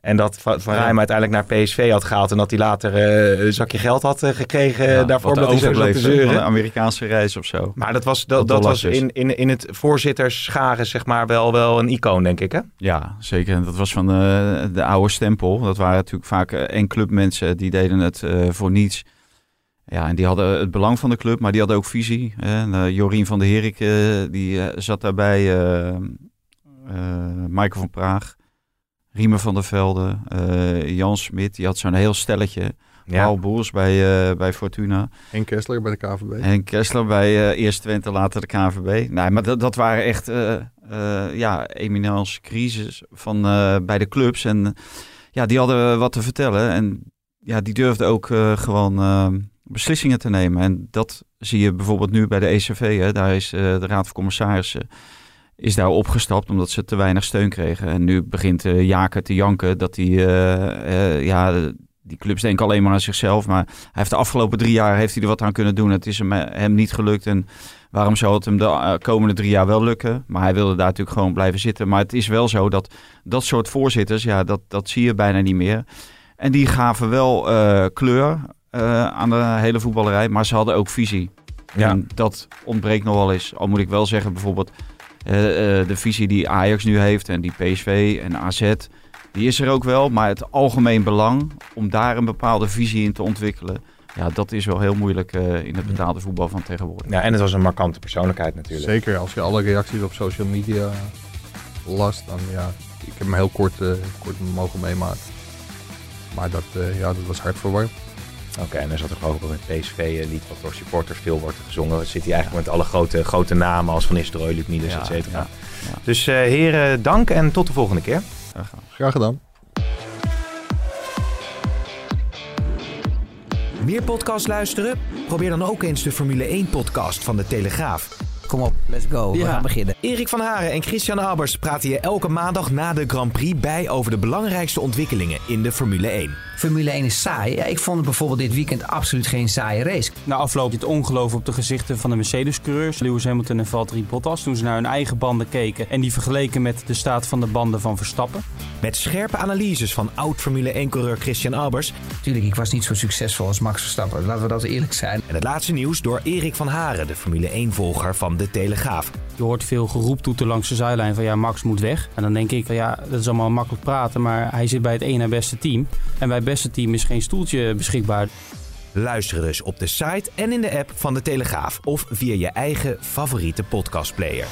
En dat Van Van Rij hem uiteindelijk naar PSV had gehaald. En dat hij later eh, een zakje geld had eh, gekregen Ja, daarvoor. Dat hij van zeuren. een Amerikaanse reis of zo. Maar dat was, dat, was in, in, in het voorzittersscharen zeg maar wel, wel een icoon, denk ik. Hè? Ja, zeker. En Dat was van de oude stempel. Dat waren natuurlijk vaak eh, en clubmensen die deden het voor niets. Ja, en die hadden het belang van de club, maar die hadden ook visie. Hè. En, eh, Jorien van der Herik, eh, die eh, zat daarbij. eh, eh, Michael van Praag, Riemer van der Velde, eh, Jan Smit. Die had zo'n heel stelletje. Paul Boers bij, eh, bij Fortuna. en Kessler bij de KVB. En Kessler bij eh Eerst Twente, later de KNVB. Nee, maar dat, dat waren echt eh eh ja, eminence crisis van, eh, bij de clubs. En ja, die hadden wat te vertellen. En ja, die durfden ook eh, gewoon beslissingen te nemen. En dat zie je bijvoorbeeld nu bij de ECV. Hè. Daar is eh, de Raad van Commissarissen is daar opgestapt omdat ze te weinig steun kregen. En nu begint Jaker te janken dat die, eh, ja, die clubs denken alleen maar aan zichzelf. Maar hij heeft de afgelopen drie jaar heeft hij er wat aan kunnen doen. Het is hem, niet gelukt. En waarom zou het hem de komende drie jaar wel lukken? Maar hij wilde daar natuurlijk gewoon blijven zitten. Maar het is wel zo dat dat soort voorzitters, ja, dat, dat zie je bijna niet meer. En die gaven wel kleur eh, aan de hele voetballerij. Maar ze hadden ook visie. Ja. En dat ontbreekt nog wel eens. Al moet ik wel zeggen, bijvoorbeeld eh, eh, de visie die Ajax nu heeft en die PSV en AZ, die is er ook wel. Maar het algemeen belang om daar een bepaalde visie in te ontwikkelen, ja, dat is wel heel moeilijk eh, in het betaalde voetbal van tegenwoordig. Ja, en het was een markante persoonlijkheid natuurlijk. Zeker als je alle reacties op social media last, dan ja, ik heb hem heel kort, kort mogen meemaken. Maar dat, eh, ja, dat was hard verwarmd. Oké, en er zat er geloof ik ook een PSV-lied wat door supporters veel wordt gezongen. Dan zit hij eigenlijk met alle grote, grote namen als Van Nistelrooy, Luc Niels, Ja, et cetera. ja, ja. Dus eh, heren, dank en tot de volgende keer. Graag gedaan. Graag gedaan. Meer podcast luisteren? Probeer dan ook eens de Formule 1-podcast van de Telegraaf. Kom op, let's go. We Ja. gaan beginnen. Erik van Haren en Christian Albers praten je elke maandag na de Grand Prix bij over de belangrijkste ontwikkelingen in de Formule 1. Formule 1 is saai. Ja, ik vond het bijvoorbeeld dit weekend absoluut geen saaie race. Na afloop het ongeloof op de gezichten van de Mercedes-coureurs, Lewis Hamilton en Valtteri Bottas, toen ze naar hun eigen banden keken en die vergeleken met de staat van de banden van Verstappen. Met scherpe analyses van oud Formule 1-coureur Christian Albers. Tuurlijk, ik was niet zo succesvol als Max Verstappen. Laten we dat eerlijk zijn. En het laatste nieuws door Erik van Haren, de Formule 1-volger van De Telegraaf. Je hoort veel geroep toeten langs de zijlijn van ja, Max moet weg. En dan denk ik van ja, dat is allemaal makkelijk praten, maar hij zit bij het ene beste team. En het beste team is geen stoeltje beschikbaar. Luister dus op de site en in de app van De Telegraaf of via je eigen favoriete podcastplayer.